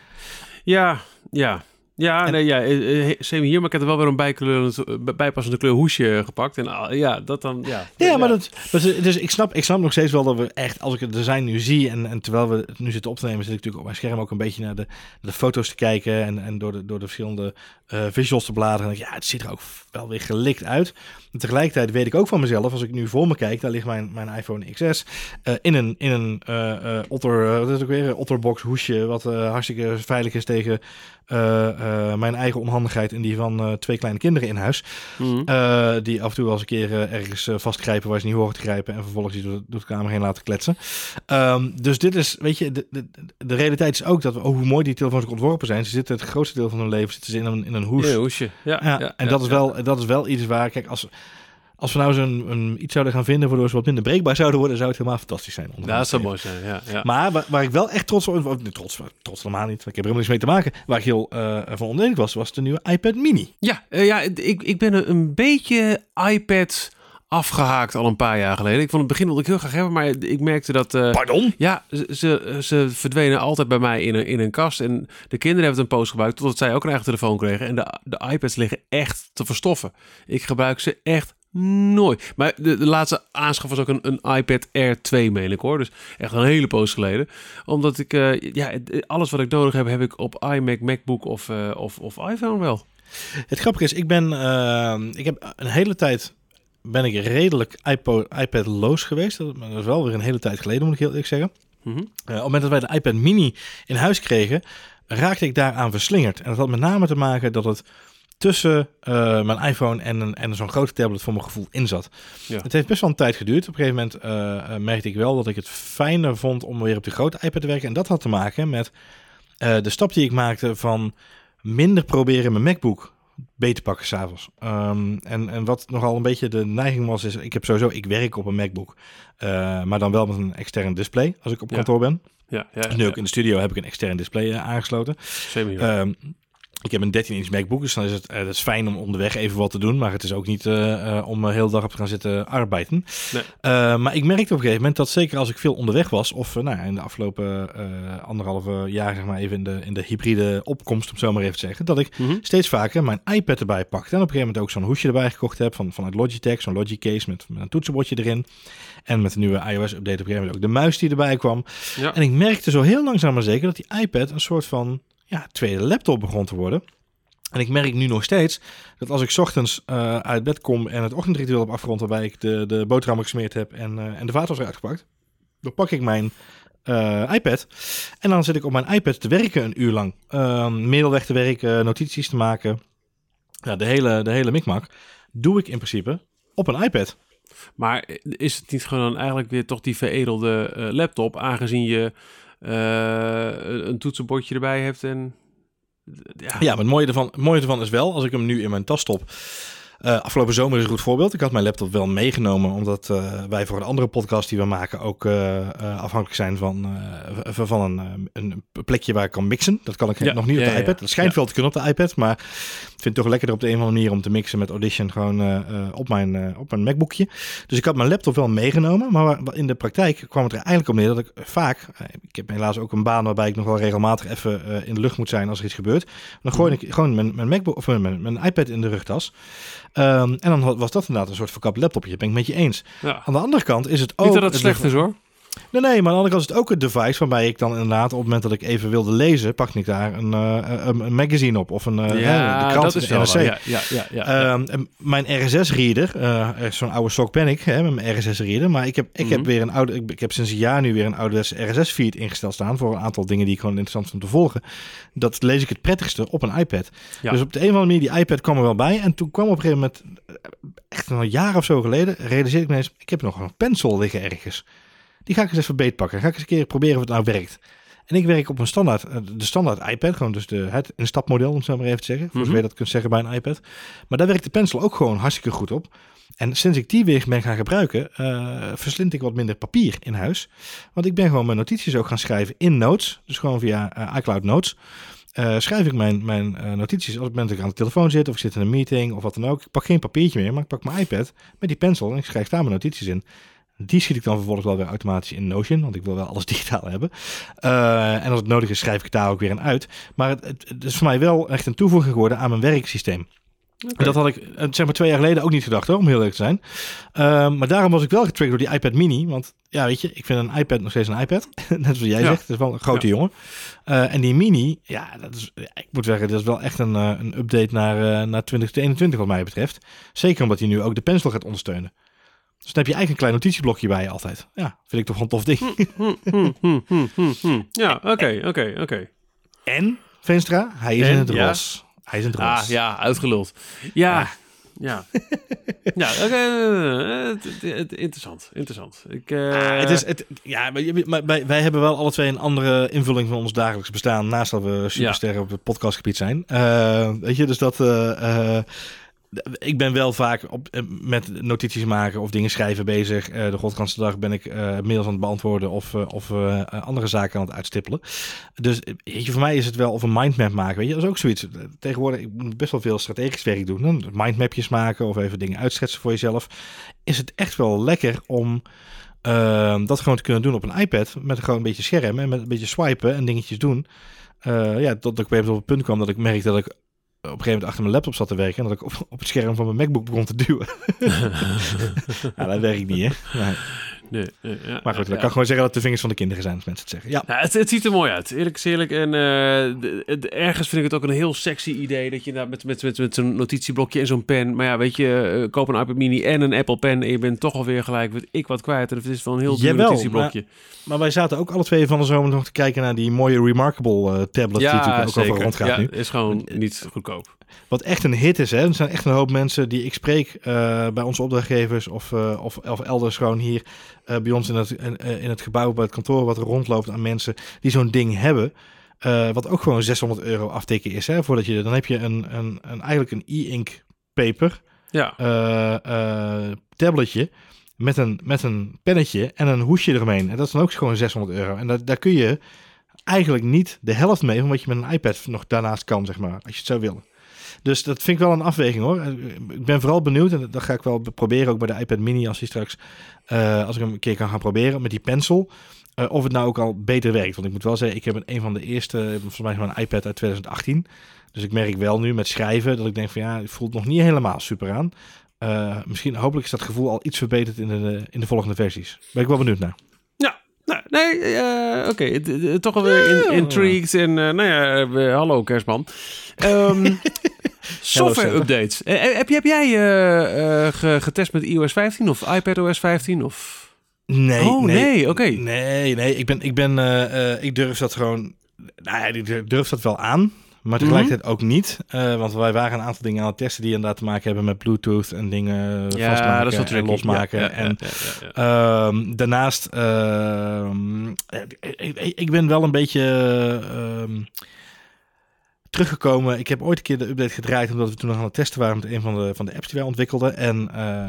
Ja, ja. Ja, en, nee, ja, eh, eh, hier, maar ik heb er wel weer een bijkleur, bijpassende kleur hoesje gepakt. En ah, ja, dat dan, ja. Ja, maar dat, dus ik snap, ik snap nog steeds wel dat we echt, als ik het design nu zie en, en terwijl we het nu zitten op te nemen, zit ik natuurlijk op mijn scherm ook een beetje naar de, de foto's te kijken en, en door, de, door de verschillende uh, visuals te bladeren. En ja, het ziet er ook wel weer gelikt uit. En tegelijkertijd weet ik ook van mezelf, als ik nu voor me kijk, daar ligt mijn, mijn iPhone XS uh, in een, in een uh, otter, wat is ook weer, otterbox hoesje, wat hartstikke veilig is tegen mijn eigen onhandigheid en die van twee kleine kinderen in huis. Mm. die af en toe wel eens een keer ergens vastkrijpen waar ze niet horen te grijpen en vervolgens die door, door de kamer heen laten kletsen. Um, dus dit is, weet je, de, de, de realiteit is ook dat, oh, hoe mooi die telefoons ook ontworpen zijn. Ze zitten het grootste deel van hun leven zitten ze in een, in een hoes. Ja, hoesje. Ja, ja, ja en dat, is wel, dat is wel iets waar, kijk, als, als we nou zo'n een, iets zouden gaan vinden waardoor ze wat minder breekbaar zouden worden, zou het helemaal fantastisch zijn. Ja, dat zou mooi zijn. Ja, ja. Maar waar, waar, ik wel echt trots op, of, trots, trots helemaal niet, ik heb er helemaal niks mee te maken. Waar ik heel uh, van was, was de nieuwe iPad Mini. Ja, uh, ja ik, ik ben een, een beetje iPad afgehaakt al een paar jaar geleden. Ik vond het begin wilde ik heel graag hebben, maar ik merkte dat... Uh, Pardon? Ja, ze, ze verdwenen altijd bij mij in een, in een kast. En de kinderen hebben het een poos gebruikt, totdat zij ook een eigen telefoon kregen. En de, de iPads liggen echt te verstoffen. Ik gebruik ze echt nooit. Maar de, de laatste aanschaf was ook een, een iPad Air 2, meen ik hoor. Dus echt een hele poos geleden. Omdat ik, uh, ja, alles wat ik nodig heb, heb ik op iMac, MacBook of, uh, of, of iPhone wel. Het grappige is, ik ben, uh, ik heb een hele tijd ben ik redelijk iPad-loos geweest. Dat is wel weer een hele tijd geleden, moet ik heel eerlijk zeggen. Mm -hmm. uh, op het moment dat wij de iPad mini in huis kregen, raakte ik daaraan verslingerd. En dat had met name te maken dat het tussen uh, mijn iPhone en, en zo'n grote tablet voor mijn gevoel in zat. Ja. Het heeft best wel een tijd geduurd. Op een gegeven moment uh, merkte ik wel dat ik het fijner vond om weer op die grote iPad te werken. En dat had te maken met de stap die ik maakte van minder proberen mijn MacBook beter pakken s'avonds. Um, en, en wat nogal een beetje de neiging was, is ik heb sowieso, ik werk op een MacBook. Maar dan wel met een extern display als ik op kantoor ben. Ja, ja, nu ook in de studio heb ik een extern display uh, aangesloten. Um, Ik heb een 13-inch MacBook, dus dan is het, eh, dat is fijn om onderweg even wat te doen. Maar het is ook niet eh, eh, om de hele dag op te gaan zitten arbeiden. Nee. Eh, maar ik merkte op een gegeven moment dat zeker als ik veel onderweg was... of eh, nou, in de afgelopen eh, anderhalve jaar zeg maar even in de, in de hybride opkomst... om het zo maar even te zeggen... dat ik Mhm. steeds vaker mijn iPad erbij pakte. En op een gegeven moment ook zo'n hoesje erbij gekocht heb... Van, vanuit Logitech, zo'n Logicase met, met een toetsenbordje erin. En met de nieuwe iOS-update op een gegeven moment ook de muis die erbij kwam. Ja. En ik merkte zo heel langzaam maar zeker dat die iPad een soort van ja, tweede laptop begon te worden. En ik merk nu nog steeds dat als ik ochtends eh, uit bed kom en het ochtendritueel heb afgerond, waarbij ik de, de boterhammen gesmeerd heb en, eh, en de eruit gepakt, dan pak ik mijn eh, iPad en dan zit ik op mijn iPad te werken een uur lang. Ehm middelweg te werken, notities te maken. Ja, de hele, de hele mikmak doe ik in principe op een iPad. Maar is het niet gewoon dan eigenlijk weer toch die veredelde laptop, aangezien je een toetsenbordje erbij hebt en... Ja, Ja, maar het mooie ervan, het mooie ervan is wel, als ik hem nu in mijn tas stop. Eh, afgelopen zomer is een goed voorbeeld. Ik had mijn laptop wel meegenomen, omdat eh, wij voor een andere podcast die we maken ook eh, afhankelijk zijn van, van een, een plekje waar ik kan mixen. Dat kan ik Ja, nog niet op de iPad. Dat schijnt wel te kunnen op de iPad, maar ik vind het toch lekkerder op de een of andere manier om te mixen met Audition gewoon op, mijn, op mijn MacBookje. Dus ik had mijn laptop wel meegenomen, maar in de praktijk kwam het er eigenlijk op neer dat ik vaak, ik heb helaas ook een baan waarbij ik nog wel regelmatig even in de lucht moet zijn als er iets gebeurt. Dan gooi ik gewoon mijn, mijn MacBook of mijn, mijn, mijn iPad in de rugtas. Ehm, en dan was dat inderdaad een soort verkapt laptopje. Ben ik met je eens. ja. Aan de andere kant is het ook. Niet dat het het slecht is hoor. Nee, nee, maar aan de andere kant is het ook een device waarbij ik dan inderdaad op het moment dat ik even wilde lezen, pak ik daar een, eh, een, een magazine op of een eh, ja, de krant, dat is NRC. Ja, ja, ja, ja. Ehm, mijn RSS-reader, eh, zo'n oude sok ben ik, hè, met mijn RSS-reader. Maar ik heb, ik heb Mhm. weer een oude, ik, ik heb sinds een jaar nu weer een oude RSS-feed ingesteld staan voor een aantal dingen die ik gewoon interessant vind om te volgen. Dat lees ik het prettigste op een iPad. Dus op de een of andere manier, die iPad kwam er wel bij. En toen kwam op een gegeven moment, echt een jaar of zo geleden, realiseerde ik me eens, ik heb nog een pencil liggen ergens. Die ga ik eens even beetpakken. Ga ik eens een keer proberen of het nou werkt. En ik werk op een standaard, eh, de standaard iPad, gewoon dus de, het instapmodel, om het zo maar even te zeggen. Voor Mhm. zover je dat kunt zeggen bij een iPad. Maar daar werkt de pencil ook gewoon hartstikke goed op. En sinds ik die weer ben gaan gebruiken, eh, verslind ik wat minder papier in huis. Want ik ben gewoon mijn notities ook gaan schrijven in Notes. Dus gewoon via eh, iCloud Notes. Schrijf ik mijn, mijn eh, notities als ik ben ik aan de telefoon zit of ik zit in een meeting of wat dan ook. Ik pak geen papiertje meer, maar ik pak mijn iPad met die pencil en ik schrijf daar mijn notities in. Die schiet ik dan vervolgens wel weer automatisch in Notion, want ik wil wel alles (laughs) digitaal hebben. Eh, en als het nodig is, schrijf ik daar ook weer een uit. Maar het, het, het is voor mij wel echt een toevoeging geworden aan mijn werksysteem. Dat had ik eh, zeg maar twee jaar geleden ook niet gedacht, hoor, om heel eerlijk te zijn. Ehm, maar daarom was ik wel getriggerd door die iPad mini. Want ja, weet je, ik vind een iPad nog steeds een iPad. (laughs) Net zoals jij Ja. zegt, het is wel een grote Ja. jongen. Eh, en die mini, ja, dat is, ik moet zeggen, dat is wel echt een, een update naar, naar 2021 wat mij betreft. Zeker omdat hij nu ook de pencil gaat ondersteunen. Dus dan heb je eigenlijk een klein notitieblokje bij je altijd. Ja, vind ik toch een tof ding. Hm, hm, hm. Ja, oké, oké, oké. En, Veenstra, hij is En, in het ja. Hij is in het. Ah, ja, uitgeluld. Ja, Ah. ja. Ja, oké. eh, interessant, interessant. Ik, Ah, het is, het, ja, maar maar wij, wij hebben wel alle twee een andere invulling van ons dagelijks bestaan. Naast dat we supersterren op het podcastgebied zijn. Eh, weet je, dus dat. Ik ben wel vaak op, eh, met notities maken of dingen schrijven bezig. Eh, de Godganse dag ben ik eh, mails aan het beantwoorden of, andere zaken aan het uitstippelen. Dus weet je, voor mij is het wel of een mindmap maken. Weet je, dat is ook zoiets. Tegenwoordig, ik moet best wel veel strategisch werk doen. hè. Mindmapjes maken of even dingen uitschetsen voor jezelf. Is het echt wel lekker om Ehm, dat gewoon te kunnen doen op een iPad met gewoon een beetje scherm en met een beetje swipen en dingetjes doen. Ja, tot ik op een punt kwam dat ik merkte dat ik op een gegeven moment achter mijn laptop zat te werken en dat ik op, op het scherm van mijn MacBook begon te duwen. (laughs) (laughs) ja, dat werkt niet, hè? Nee. Nee, nee, ja, Maar goed, ja, ik kan gewoon zeggen dat het de vingers van de kinderen zijn, als mensen het zeggen. Ja, het, het ziet er mooi uit, eerlijk is eerlijk. En eh, de- de- ergens vind ik het ook een heel sexy idee dat je daar met, met, met, met zo'n notitieblokje en zo'n pen. Maar ja, weet je, eh, koop een iPad mini en een Apple pen en je bent toch alweer gelijk, weet ik wat kwijt. En het is wel een heel duur Jawel, notitieblokje. maar wij zaten ook alle twee van de zomer nog te kijken naar die mooie Remarkable eh, tablet die natuurlijk ook rondgaat ja, nu. is gewoon niet goedkoop. Wat echt een hit is, hè. Er zijn echt een hoop mensen die ik spreek eh, bij onze opdrachtgevers of, eh, of, of elders gewoon hier eh, bij ons in het, in, in het gebouw bij het kantoor wat er rondloopt aan mensen die zo'n ding hebben. Wat ook gewoon 600 euro aftikken is. Hè, voordat je, dan heb je een, een, een, eigenlijk een e-ink paper Ja, tabletje met een, met een pennetje en een hoesje eromheen. En dat is dan ook gewoon 600 euro. En daar, daar kun je eigenlijk niet de helft mee van wat je met een iPad nog daarnaast kan, zeg maar, als je het zou willen. Dus dat vind ik wel een afweging hoor. Ik ben vooral benieuwd en dat ga ik wel proberen ook bij de iPad mini als die straks, uh, als ik hem een keer kan gaan proberen met die pencil. Uh, of het nou ook al beter werkt. Want ik moet wel zeggen, ik heb een van de eerste, volgens mij een iPad uit 2018. Dus ik merk wel nu met schrijven dat ik denk van ja, het voelt nog niet helemaal super aan. Uh, misschien, hopelijk is dat gevoel al iets verbeterd in de, in de volgende versies. Ben ik wel benieuwd naar. Ja, nou, nee, uh, oké. Okay. Toch alweer in, intrigued. En uh, nou ja, hallo kerstman. Um, (laughs) software updates. heb, heb jij getest met iOS 15 of iPadOS 15 of... Nee. Oh, nee, nee oké. Okay. Nee, nee, ik ben, ik ben, ik durf dat gewoon, nou ja, ik durf dat wel aan. Maar tegelijkertijd ook niet. Uh, want wij waren een aantal dingen aan het testen die inderdaad te maken hebben met Bluetooth en dingen ja, vastmaken dat is en losmaken. Ja, en uh, daarnaast, uh, ik, ik, ben wel een beetje ehm, teruggekomen. Ik heb ooit een keer de update gedraaid omdat we toen nog aan het testen waren met een van de, van de apps die wij ontwikkelden. En uh,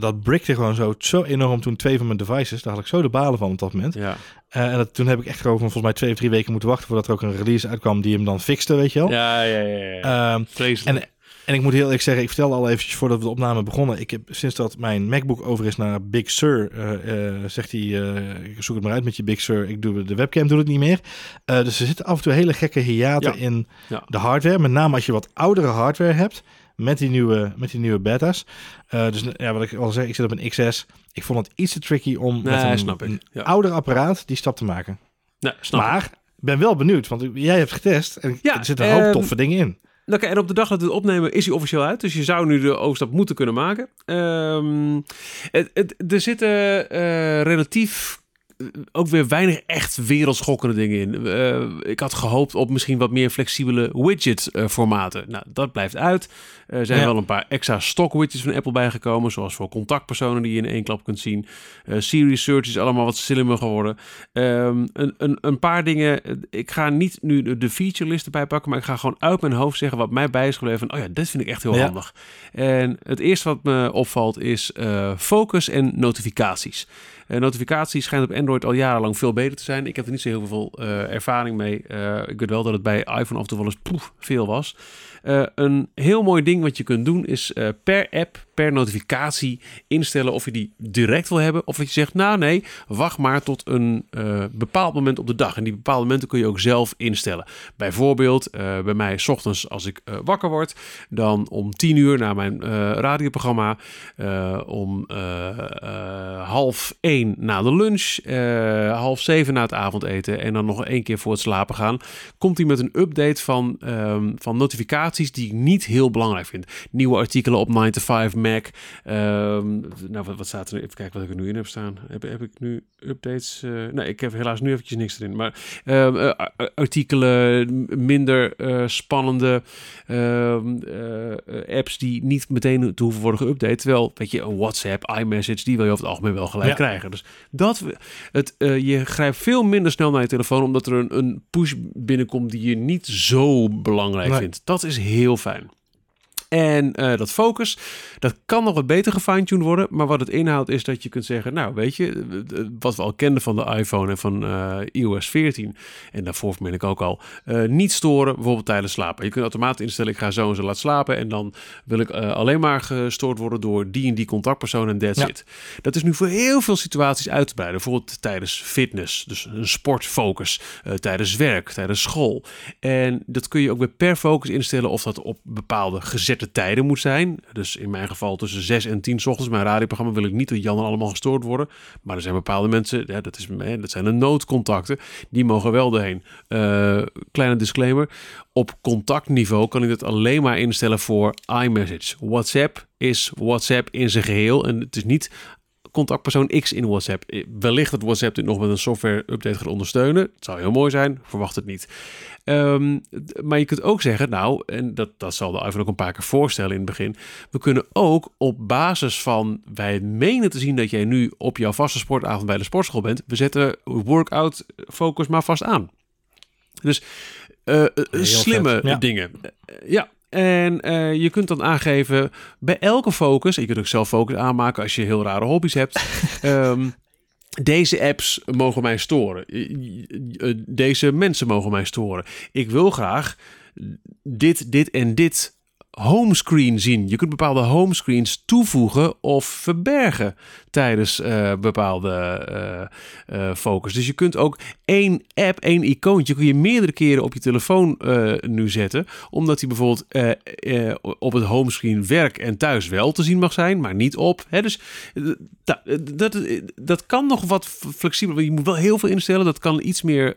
dat, brickte gewoon zo, zo enorm toen twee van mijn devices. Daar had ik zo de balen van op dat moment. Ja. Uh, en dat, toen heb ik echt gewoon volgens mij twee of drie weken moeten wachten voordat er ook een release uitkwam die hem dan fixte, weet je wel. Ja, ja, ja. ja. Vreselijk. En, en ik moet heel eerlijk zeggen, ik vertelde al eventjes voordat we de opname begonnen. Ik heb sinds dat mijn MacBook over is naar Big Sur, uh, uh, zegt hij, uh, zoek het maar uit met je Big Sur. Ik doe de webcam, doe het niet meer. dus er zitten af en toe hele gekke hiaten Ja. in Ja. de hardware. Met name als je wat oudere hardware hebt met die nieuwe, met die nieuwe beta's. dus ja, wat ik al zei, ik zit op een XS. Ik vond het iets te tricky om Nee, met een, snap ik. een Ja. ouder apparaat die stap te maken. Nee, snap ik. maar ik ben wel benieuwd, want jij hebt getest en er zitten een hoop ehm, toffe dingen in. Oké, en op de dag dat we het opnemen is hij officieel uit. Dus je zou nu de overstap moeten kunnen maken. Ehm, er zitten eh, relatief eh, ook weer weinig echt wereldschokkende dingen in. Eh, ik had gehoopt op misschien wat meer flexibele widget-formaten. nou, dat blijft uit. Er zijn Ja. wel een paar extra stock widgets van Apple bijgekomen. Zoals voor contactpersonen die je in één klap kunt zien. Eh Siri Search is allemaal wat slimmer geworden. Ehm, een, een, een paar dingen. eh, Ik ga niet nu de, feature list erbij pakken, maar ik ga gewoon uit mijn hoofd zeggen wat mij bij is gebleven. Van, oh ja, dit vind ik echt heel Ja. handig. En het eerste wat me opvalt is eh, focus en notificaties. Eh, notificaties schijnt op Android al jarenlang veel beter te zijn. Ik heb er niet zo heel veel eh, ervaring mee. Eh, ik weet wel dat het bij iPhone af en toe wel eens poef, veel was. Eh, een heel mooi ding wat je kunt doen is eh, per app, per notificatie instellen of je die direct wil hebben. Of je zegt, nou nee, wacht maar tot een eh, bepaald moment op de dag. En die bepaalde momenten kun je ook zelf instellen. Bijvoorbeeld eh, bij mij 's ochtends als ik eh, wakker word, dan om 10 uur na mijn radioprogramma, om half 1 na de lunch, half 7 na het avondeten en dan nog één keer voor het slapen gaan, komt hij met een update van, ehm, van notificaties die ik niet heel belangrijk vind. Nieuwe artikelen op 9 to 5 Mac. Ehm, nou, wat, wat staat er? Even kijken wat ik er nu in heb staan. Heb, heb ik nu updates? eh, nee, ik heb helaas nu eventjes niks erin. Maar ehm, eh, artikelen, minder eh, spannende ehm, eh, apps die niet meteen te hoeven worden geüpdate. Terwijl, weet je, een WhatsApp, iMessage, die wil je over het algemeen wel gelijk Ja. krijgen. Dus dat, het, je grijpt veel minder snel naar je telefoon omdat er een, een push binnenkomt die je niet zo belangrijk Nee. vindt. Dat is heel fijn. En eh, dat focus, dat kan nog wat beter gefine-tuned worden. Maar wat het inhoudt is dat je kunt zeggen... nou, weet je, eh, wat we al kenden van de iPhone en van eh, iOS 14... en daarvoor meen ik ook al... eh, niet storen, bijvoorbeeld tijdens slapen. Je kunt automatisch instellen, ik ga zo en zo laten slapen... en dan wil ik eh, alleen maar gestoord worden door die en die contactpersoon en that's Ja. it. Dat is nu voor heel veel situaties uit te breiden. Bijvoorbeeld tijdens fitness, dus een sportfocus. eh, tijdens werk, tijdens school. En dat kun je ook weer per focus instellen of dat op bepaalde gezette tijden moet zijn. Dus in mijn geval tussen 6 en 10 's ochtends. Mijn radioprogramma wil ik niet dat Jan en allemaal gestoord worden. Maar er zijn bepaalde mensen, dat, is, dat zijn de noodcontacten, die mogen wel erheen. Eh, kleine disclaimer, op contactniveau kan ik het alleen maar instellen voor iMessage. WhatsApp is WhatsApp in zijn geheel en het is niet contactpersoon X in WhatsApp. Eh, Wellicht dat WhatsApp dit nog met een software update gaat ondersteunen. Het zou heel mooi zijn, verwacht het niet. Ehm, maar je kunt ook zeggen, nou, en dat, dat zal de iPhone ook een paar keer voorstellen in het begin. We kunnen ook op basis van wij menen te zien dat jij nu op jouw vaste sportavond bij de sportschool bent. We zetten workout focus maar vast aan. Dus eh, eh, slimme vet, dingen. Ja. En eh, je kunt dan aangeven bij elke focus, je kunt ook zelf focus aanmaken als je heel rare hobby's hebt. (laughs) Ehm, deze apps mogen mij storen. Eh, Deze mensen mogen mij storen. Ik wil graag dit, dit en dit homescreen zien. Je kunt bepaalde homescreens toevoegen of verbergen tijdens uh, bepaalde uh, uh, focus. Dus je kunt ook één app, één icoontje, kun je meerdere keren op je telefoon nu zetten, omdat die bijvoorbeeld op het homescreen werk en thuis wel te zien mag zijn, maar niet op. Hè? Dus dat, dat, dat kan nog wat flexibeler. Je moet wel heel veel instellen. Dat kan iets meer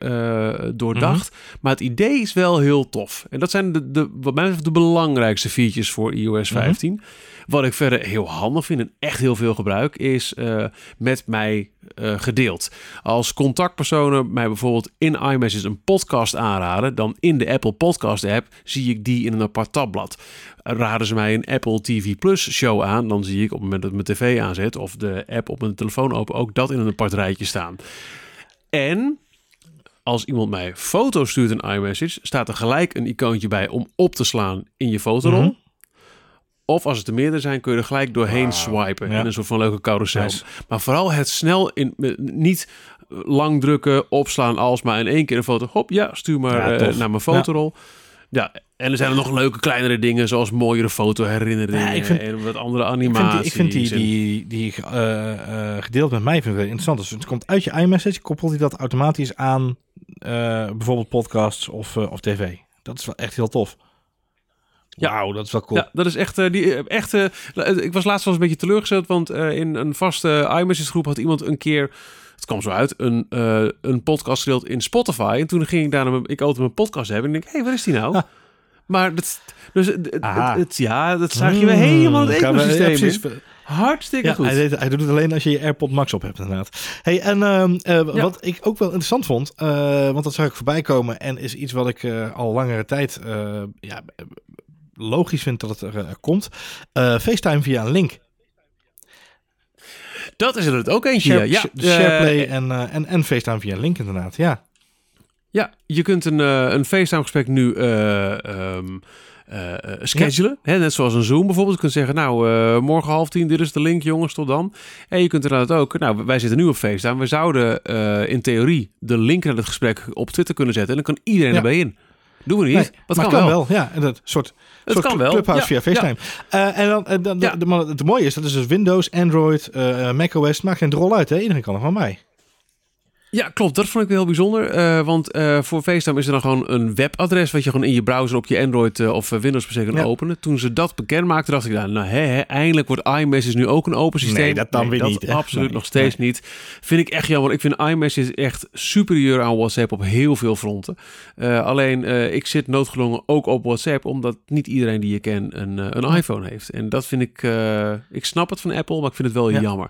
doordacht. Mm-hmm. Maar het idee is wel heel tof. En dat zijn de, de, wat mij betreft de belangrijkste features voor iOS 15. Mm-hmm. Wat ik verder heel handig vind en echt heel veel gebruik, is uh, met mij uh, gedeeld. Als contactpersonen mij bijvoorbeeld in iMessage een podcast aanraden, dan in de Apple Podcast app zie ik die in een apart tabblad. Raden ze mij een Apple TV Plus show aan, dan zie ik op het moment dat ik mijn tv aanzet of de app op mijn telefoon open ook dat in een apart rijtje staan. En als iemand mij foto's stuurt in iMessage, staat er gelijk een icoontje bij om op te slaan in je fotorol. -hmm. Of als het er meerdere zijn, kun je er gelijk doorheen wow. swipen. Ja. In een soort van leuke carousel. Nice. Maar vooral het snel in niet lang drukken, opslaan als maar in één keer een foto. Hop, ja, stuur maar ja, uh, naar mijn fotorol. Ja. ja. en er zijn er nog leuke kleinere dingen, zoals mooiere fotoherinneringen ja, ik vind, en wat andere animaties. Ik vind die, ik vind die, die, die uh, uh, gedeeld met mij vind ik interessant. Dus het komt uit je iMessage, koppelt hij dat automatisch aan bijvoorbeeld podcasts of, of tv. Dat is wel echt heel tof. Ja, Wauw, dat is wel cool. Ja, dat is echt, uh, die, echt uh, ik was laatst wel eens een beetje teleurgesteld, want uh, in een vaste iMessage groep had iemand een keer, het kwam zo uit, een, een podcast gedeeld in Spotify. En toen ging ik daar, naar ik altijd mijn podcast hebben en ik denk, hé, hey, waar is die nou? Maar dat, dus het, het, ja, dat zag je weer helemaal het ecosysteem Hartstikke ja, goed. Hij, hij, doet het alleen als je je AirPod Max op hebt, inderdaad. Hey, en uh, uh, ja. wat ik ook wel interessant vond, uh, want dat zag ik voorbij komen en is iets wat ik al langere tijd ja, logisch vind dat het er, er komt. Uh, FaceTime via een link. Dat is er het ook eentje. Share, ja. SharePlay en, en, en FaceTime via een link inderdaad, ja. Ja, je kunt een, een FaceTime gesprek nu um, uh, schedulen. Ja. Hè, net zoals een Zoom bijvoorbeeld. Je kunt zeggen, nou, uh, morgen half tien, dit is de link, jongens, tot dan. En je kunt inderdaad ook, nou, wij zitten nu op FaceTime. We zouden uh, in theorie de link naar het gesprek op Twitter kunnen zetten. En dan kan iedereen ja. erbij in. Doen we niet. Nee, maar kan, kan wel. wel. Ja, dat soort, het soort kan wel. Clubhouse ja, via FaceTime. Ja. Uh, en dan, en dan ja. de, de, het mooie is, dat is dus Windows, Android, uh, macOS. Maakt geen rol uit, hè? Iedereen kan er van mij. Ja, klopt. Dat vond ik heel bijzonder. Uh, want uh, voor FaceTime is er dan gewoon een webadres... wat je gewoon in je browser op je Android uh, of Windows PC kan ja. openen. Toen ze dat bekend maakten, dacht ik... Nou, nou hè, hè, eindelijk wordt iMessage nu ook een open systeem. Nee, dat dan nee, weer dat niet. Hè? Absoluut nee, nog steeds nee. niet. Vind ik echt jammer. Ik vind iMessage echt superieur aan WhatsApp op heel veel fronten. alleen, ik zit noodgedwongen ook op WhatsApp... omdat niet iedereen die je ken een, een iPhone heeft. En dat vind ik... ik snap het van Apple, maar ik vind het wel ja. jammer.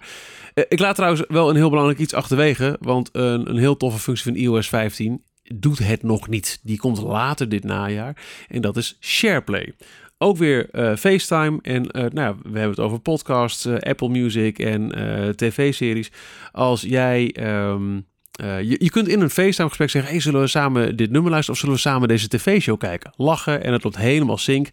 Ik laat trouwens wel een heel belangrijk iets achterwege. Want een, een heel toffe functie van iOS 15 doet het nog niet. Die komt later dit najaar. En dat is SharePlay. Ook weer uh, FaceTime. En uh, nou, we hebben het over podcasts, Apple Music en tv-series. Als jij. Um, je, je, kunt in een FaceTime-gesprek zeggen: hey, zullen we samen dit nummer luisteren of zullen we samen deze tv-show kijken? Lachen en het loopt helemaal sync.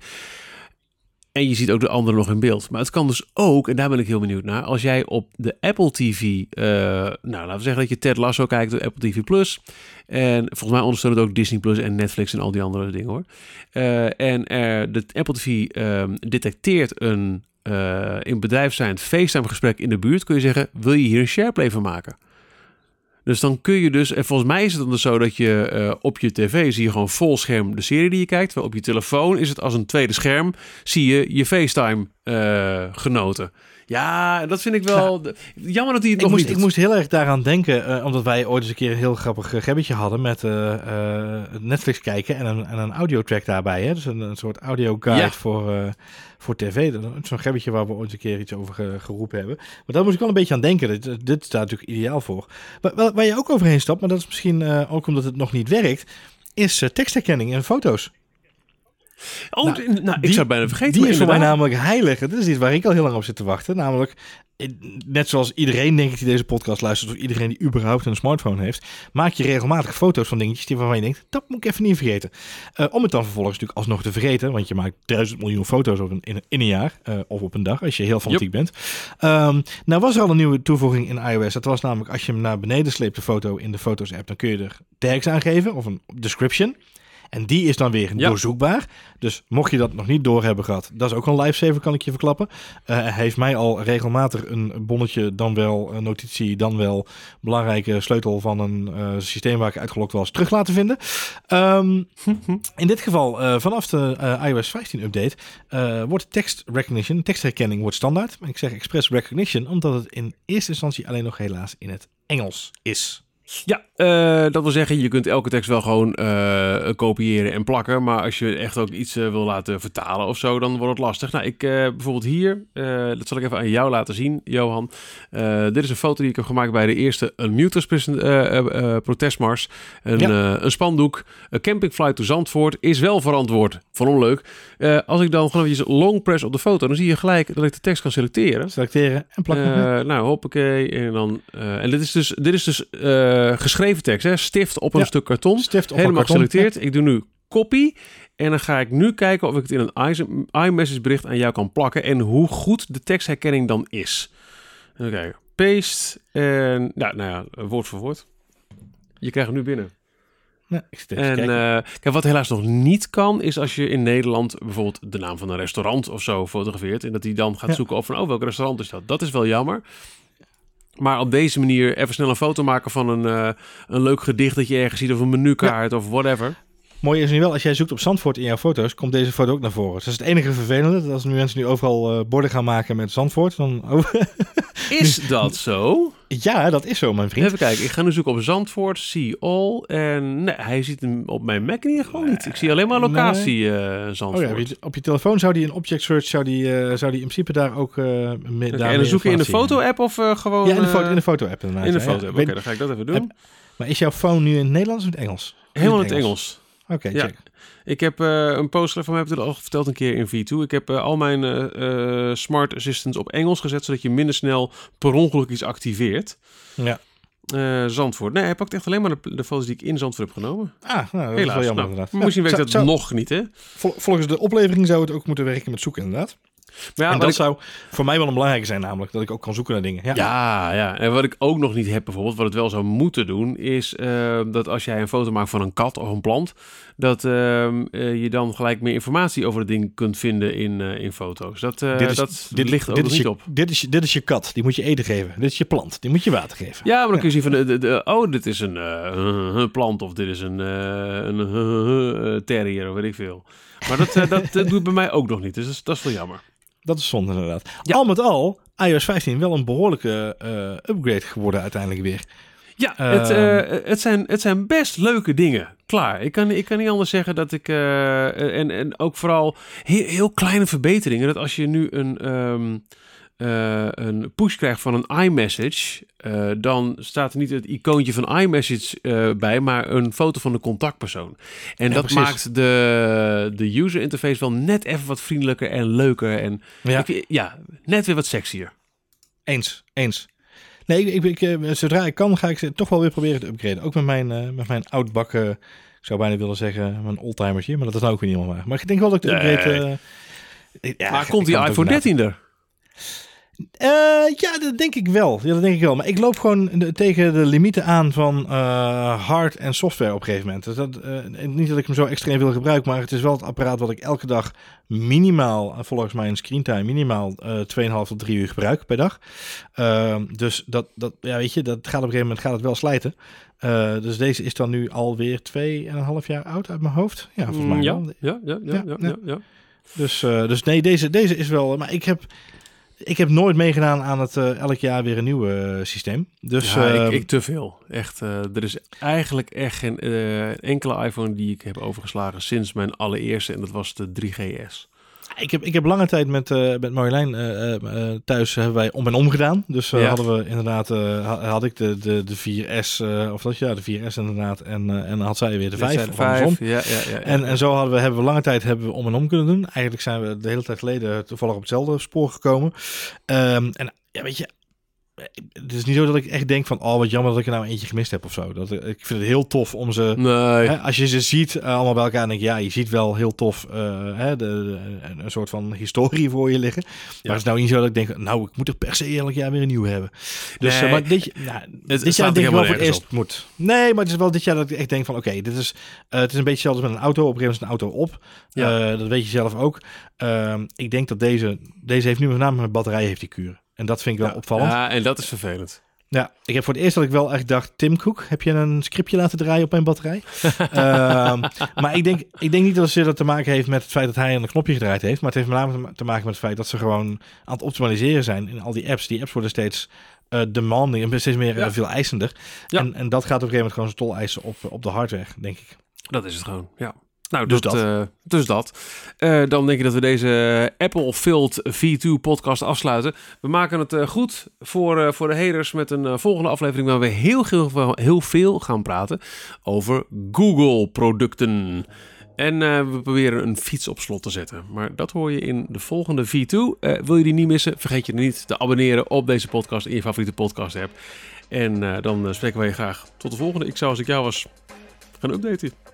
En je ziet ook de andere nog in beeld. Maar het kan dus ook, en daar ben ik heel benieuwd naar, als jij op de Apple TV, uh, nou laten we zeggen dat je Ted Lasso kijkt op Apple TV Plus. En volgens mij ondersteunt het ook Disney Plus en Netflix en al die andere dingen hoor. Uh, en de Apple TV uh, detecteert een uh, in bedrijfszijd FaceTime gesprek in de buurt. Kun je zeggen, wil je hier een SharePlay van maken? Dus dan kun je dus, en volgens mij is het dan dus zo dat je uh, op je tv zie je gewoon vol scherm de serie die je kijkt. Terwijl op je telefoon is het als een tweede scherm, zie je je FaceTime uh, genoten. Ja, dat vind ik wel. Ja. Jammer dat hij het ik nog moest, niet Ik moest heel erg daaraan denken, uh, omdat wij ooit eens een keer een heel grappig gebbetje hadden met Netflix kijken en een, en een audiotrack daarbij. Hè? Dus een, een soort audio guide ja. voor, voor tv. Zo'n gebbetje waar we ooit een keer iets over ge, geroepen hebben. Maar daar moest ik wel een beetje aan denken. Dit, daar natuurlijk ideaal voor. Maar, waar, je ook overheen stapt, maar dat is misschien ook omdat het nog niet werkt, is tekstherkenning en foto's. Oh, Nou, nou, ik die- zou het bijna vergeten. Die is voor mij namelijk heilig. Dat is iets waar ik al heel lang op zit te wachten. Namelijk, eh, net zoals iedereen denk ik die deze podcast luistert... of iedereen die überhaupt een smartphone heeft... maak je regelmatig foto's van dingetjes die waarvan je denkt... dat moet ik even niet vergeten. Eh, om het dan vervolgens natuurlijk alsnog te vergeten... want je maakt duizend miljoen foto's op een, in, in een jaar... eh, of op een dag, als je heel fanatiek bent. Ehm, nou was er al een nieuwe toevoeging in iOS. Dat was namelijk als je hem naar beneden sleept, de foto in de Foto's-app... dan kun je er tags aangeven of een description... En die is dan weer Ja. doorzoekbaar. Dus mocht je dat nog niet door hebben gehad, dat is ook een lifesaver, kan ik je verklappen. Eh, hij heeft mij al regelmatig een bonnetje, dan wel een notitie, dan wel belangrijke sleutel van een eh, systeem waar ik uitgelokt was, terug laten vinden. Ehm, (laughs) in dit geval, eh, vanaf de iOS 15 update, wordt text recognition, tekstherkenning wordt standaard. En ik zeg expres recognition, omdat het in eerste instantie alleen nog helaas in het Engels is. Ja, eh, dat wil zeggen, je kunt elke tekst wel gewoon eh, kopiëren en plakken. Maar als je echt ook iets eh, wil laten vertalen of zo, dan wordt het lastig. Nou, ik bijvoorbeeld hier, dat zal ik even aan jou laten zien, Johan. Dit is een foto die ik heb gemaakt bij de eerste Unmuters protestmars. Een, Ja. een spandoek. Een campingflight to Zandvoort is wel verantwoord. Vond leuk. Als ik dan gewoon eventjes long press op de foto, dan zie je gelijk dat ik de tekst kan selecteren. Selecteren en plakken. Nou, hoppakee. En, dan, en dit is dus, dit is dus eh, geschreven tekst, hè? stift op een Ja. stuk karton. Stift op Helemaal karton. geselecteerd. Ik doe nu copy. En dan ga ik nu kijken of ik het in een iMessage bericht aan jou kan plakken. En hoe goed de tekstherkenning dan is. Even kijken. Paste. En ja, nou ja, woord voor woord. Je krijgt hem nu binnen. Ja, ik zit En eh, kijk, wat helaas nog niet kan, is als je in Nederland bijvoorbeeld de naam van een restaurant of zo fotografeert. En dat hij dan gaat Ja. zoeken op van, oh, welk restaurant is dat? Dat is wel jammer. Maar op deze manier even snel een foto maken van een, eh, een leuk gedicht dat je ergens ziet of een menukaart of whatever. Mooi is nu wel, als jij zoekt op Zandvoort in jouw foto's, komt deze foto ook naar voren. Dus dat is het enige vervelende. Dat als nu mensen nu overal eh, borden gaan maken met Zandvoort, dan... Oh, (laughs) Is dat zo? ja, dat is zo, mijn vriend. Even kijken, ik ga nu zoeken op Zandvoort, see all. En nee, hij ziet hem op mijn Mac in ieder geval niet. Ik zie alleen maar locatie eh Oh Zandvoort. ja, op je, op je telefoon zou die een object search, zou die, eh, zou die in principe daar ook eh mee, daar en dan zoek je in de foto-app of eh, gewoon... Ja, in de, eh, foto, in de foto-app inderdaad. in de foto-app. Oké, dan ga ik dat even doen. Heb- Maar is jouw phone nu in het Nederlands of in het Engels? Helemaal in het Engels. Oké, Ja. check. Ik heb eh, een poster van mij, heb ik het al verteld een keer in V2. Ik heb eh, al mijn eh, smart assistants op Engels gezet, zodat je minder snel per ongeluk iets activeert. Ja. Zandvoort. Nee, hij pakt echt alleen maar de, de foto's die ik in Zandvoort heb genomen. Ah, nou, dat is Helaas. wel jammer Nou, inderdaad. Misschien Ja, werkt dat zou- nog niet, hè? vol- Volgens de oplevering zou het ook moeten werken met zoeken inderdaad. Ja, en dat ik- zou voor mij wel een belangrijke zijn namelijk, dat ik ook kan zoeken naar dingen. Ja, Ja, ja. En wat ik ook nog niet heb bijvoorbeeld, wat het wel zou moeten doen, is eh, dat als jij een foto maakt van een kat of een plant, dat ehm, eh, je dan gelijk meer informatie over het ding kunt vinden in, eh, in foto's. Dat, eh, Dit is- dat dit, ligt ook dit nog is niet je, op. Dit is, je- dit is je kat, die moet je eten geven. Dit is je plant, die moet je water geven. Ja, maar dan kun je zien van, de, de, de- oh, dit is een (laughs) plant of dit is een, (laughs) een terrier of weet ik veel. Maar dat, dat, dat doet bij mij ook nog niet, dus dat is, dat is wel jammer. Dat is zonde inderdaad. Ja. Al met al, iOS 15 wel een behoorlijke eh, upgrade geworden uiteindelijk weer. Ja, het, Ehm. eh, het, zijn, het zijn best leuke dingen. Klaar. Ik kan, ik kan niet anders zeggen dat ik. eh, en, en ook vooral heel, heel kleine verbeteringen. Dat als je nu een, ehm, eh, een push krijgt van een iMessage. dan staat er niet het icoontje van iMessage bij, maar een foto van de contactpersoon. En Ja, dat precies. maakt de, de user interface wel net even wat vriendelijker en leuker. En Ja, ik- ja net weer wat sexier. eens, eens. Nee, ik, ik, eh, zodra ik kan, ga ik ze toch wel weer proberen te upgraden. Ook met mijn, eh, met mijn oudbakken, ik zou bijna willen zeggen, mijn oldtimertje. Maar dat is nou ook weer niet helemaal waar. Maar ik denk wel dat ik de upgrade... Eh, ja, maar komt die iPhone laten. 13 er? Eh, ja, dat denk ik wel. Ja, dat denk ik wel. Maar ik loop gewoon de- tegen de limieten aan van eh, hard en software op een gegeven moment. Dus dat, eh, niet dat ik hem zo extreem wil gebruiken, maar het is wel het apparaat wat ik elke dag minimaal, volgens mij een screentime, minimaal eh 2,5 tot 3 uur gebruik per dag. Ehm, dus dat, dat, ja, weet je, dat gaat op een gegeven moment gaat het wel slijten. Dus deze is dan nu alweer 2,5 jaar oud uit mijn hoofd. Ja, volgens mij Mm, ja, wel. ja, ja, ja, Ja, ja, ja. ja, ja. Dus, dus nee, deze, deze is wel. Maar ik heb, ik heb nooit meegedaan aan het eh, elk jaar weer een nieuw eh, systeem. Dus ja, ik, ik te veel. Echt, eh, er is eigenlijk echt geen enkele iPhone die ik heb overgeslagen sinds mijn allereerste. En dat was de 3GS. Ik heb, ik heb lange tijd met, uh, met Marjolein uh, thuis hebben wij om en om gedaan. Dus ja. hadden we inderdaad, had ik de, de, de 4S, of dat ja, de 4S inderdaad. En, en had zij weer de 5. Of 5 ja, ja, ja, En, en zo hadden we, hebben we lange tijd hebben we om en om kunnen doen. Eigenlijk zijn we de hele tijd geleden toevallig op hetzelfde spoor gekomen. Um, en ja, weet je, het is niet zo dat ik echt denk van, oh wat jammer dat ik er nou eentje gemist heb of zo. Dat, ik vind het heel tof om ze, nee. hè, als je ze ziet uh, allemaal bij elkaar, denk je, ja, je ziet wel heel tof uh, hè, de, de, een soort van historie voor je liggen. Maar het is nou niet zo dat ik denk, nou, ik moet er per se eerlijk jaar weer een nieuw hebben. Dus, nee. maar dit, nou, het, dit jaar denk ik wel voor het eerst moet. Nee, maar het is wel dit jaar dat ik echt denk van, oké, okay, dit is, het is een beetje hetzelfde met een auto. Op een gegeven moment is een auto op. Ja. dat weet je zelf ook. Ehm, ik denk dat deze, deze heeft nu met name met batterij heeft die kuren. En dat vind ik wel ja. opvallend. Ja, en dat is vervelend. Ja, ik heb voor het eerst dat ik wel echt dacht, Tim Cook, heb je een scriptje laten draaien op mijn batterij? um, (laughs) maar ik denk, ik denk niet dat het te maken heeft met het feit dat hij een knopje gedraaid heeft. Maar het heeft met name te maken met het feit dat ze gewoon aan het optimaliseren zijn in al die apps. Die apps worden steeds uh, demanding en steeds meer ja. veel eisender. Ja. En, en dat gaat op een gegeven moment gewoon zijn tol eisen op, op de hardware, denk ik. Dat is het gewoon, ja. Nou, dus dat. Uh, dus dat. Uh, dan denk ik dat we deze Apple Filled V2 podcast afsluiten. We maken het uh, goed voor, voor de haters met een volgende aflevering waar we heel, heel, heel veel gaan praten over Google producten. En we proberen een fiets op slot te zetten. Maar dat hoor je in de volgende V2. wil je die niet missen? Vergeet je niet te abonneren op deze podcast in je favoriete podcast app. En dan spreken wij je graag tot de volgende. Ik zou als ik jou was gaan updaten.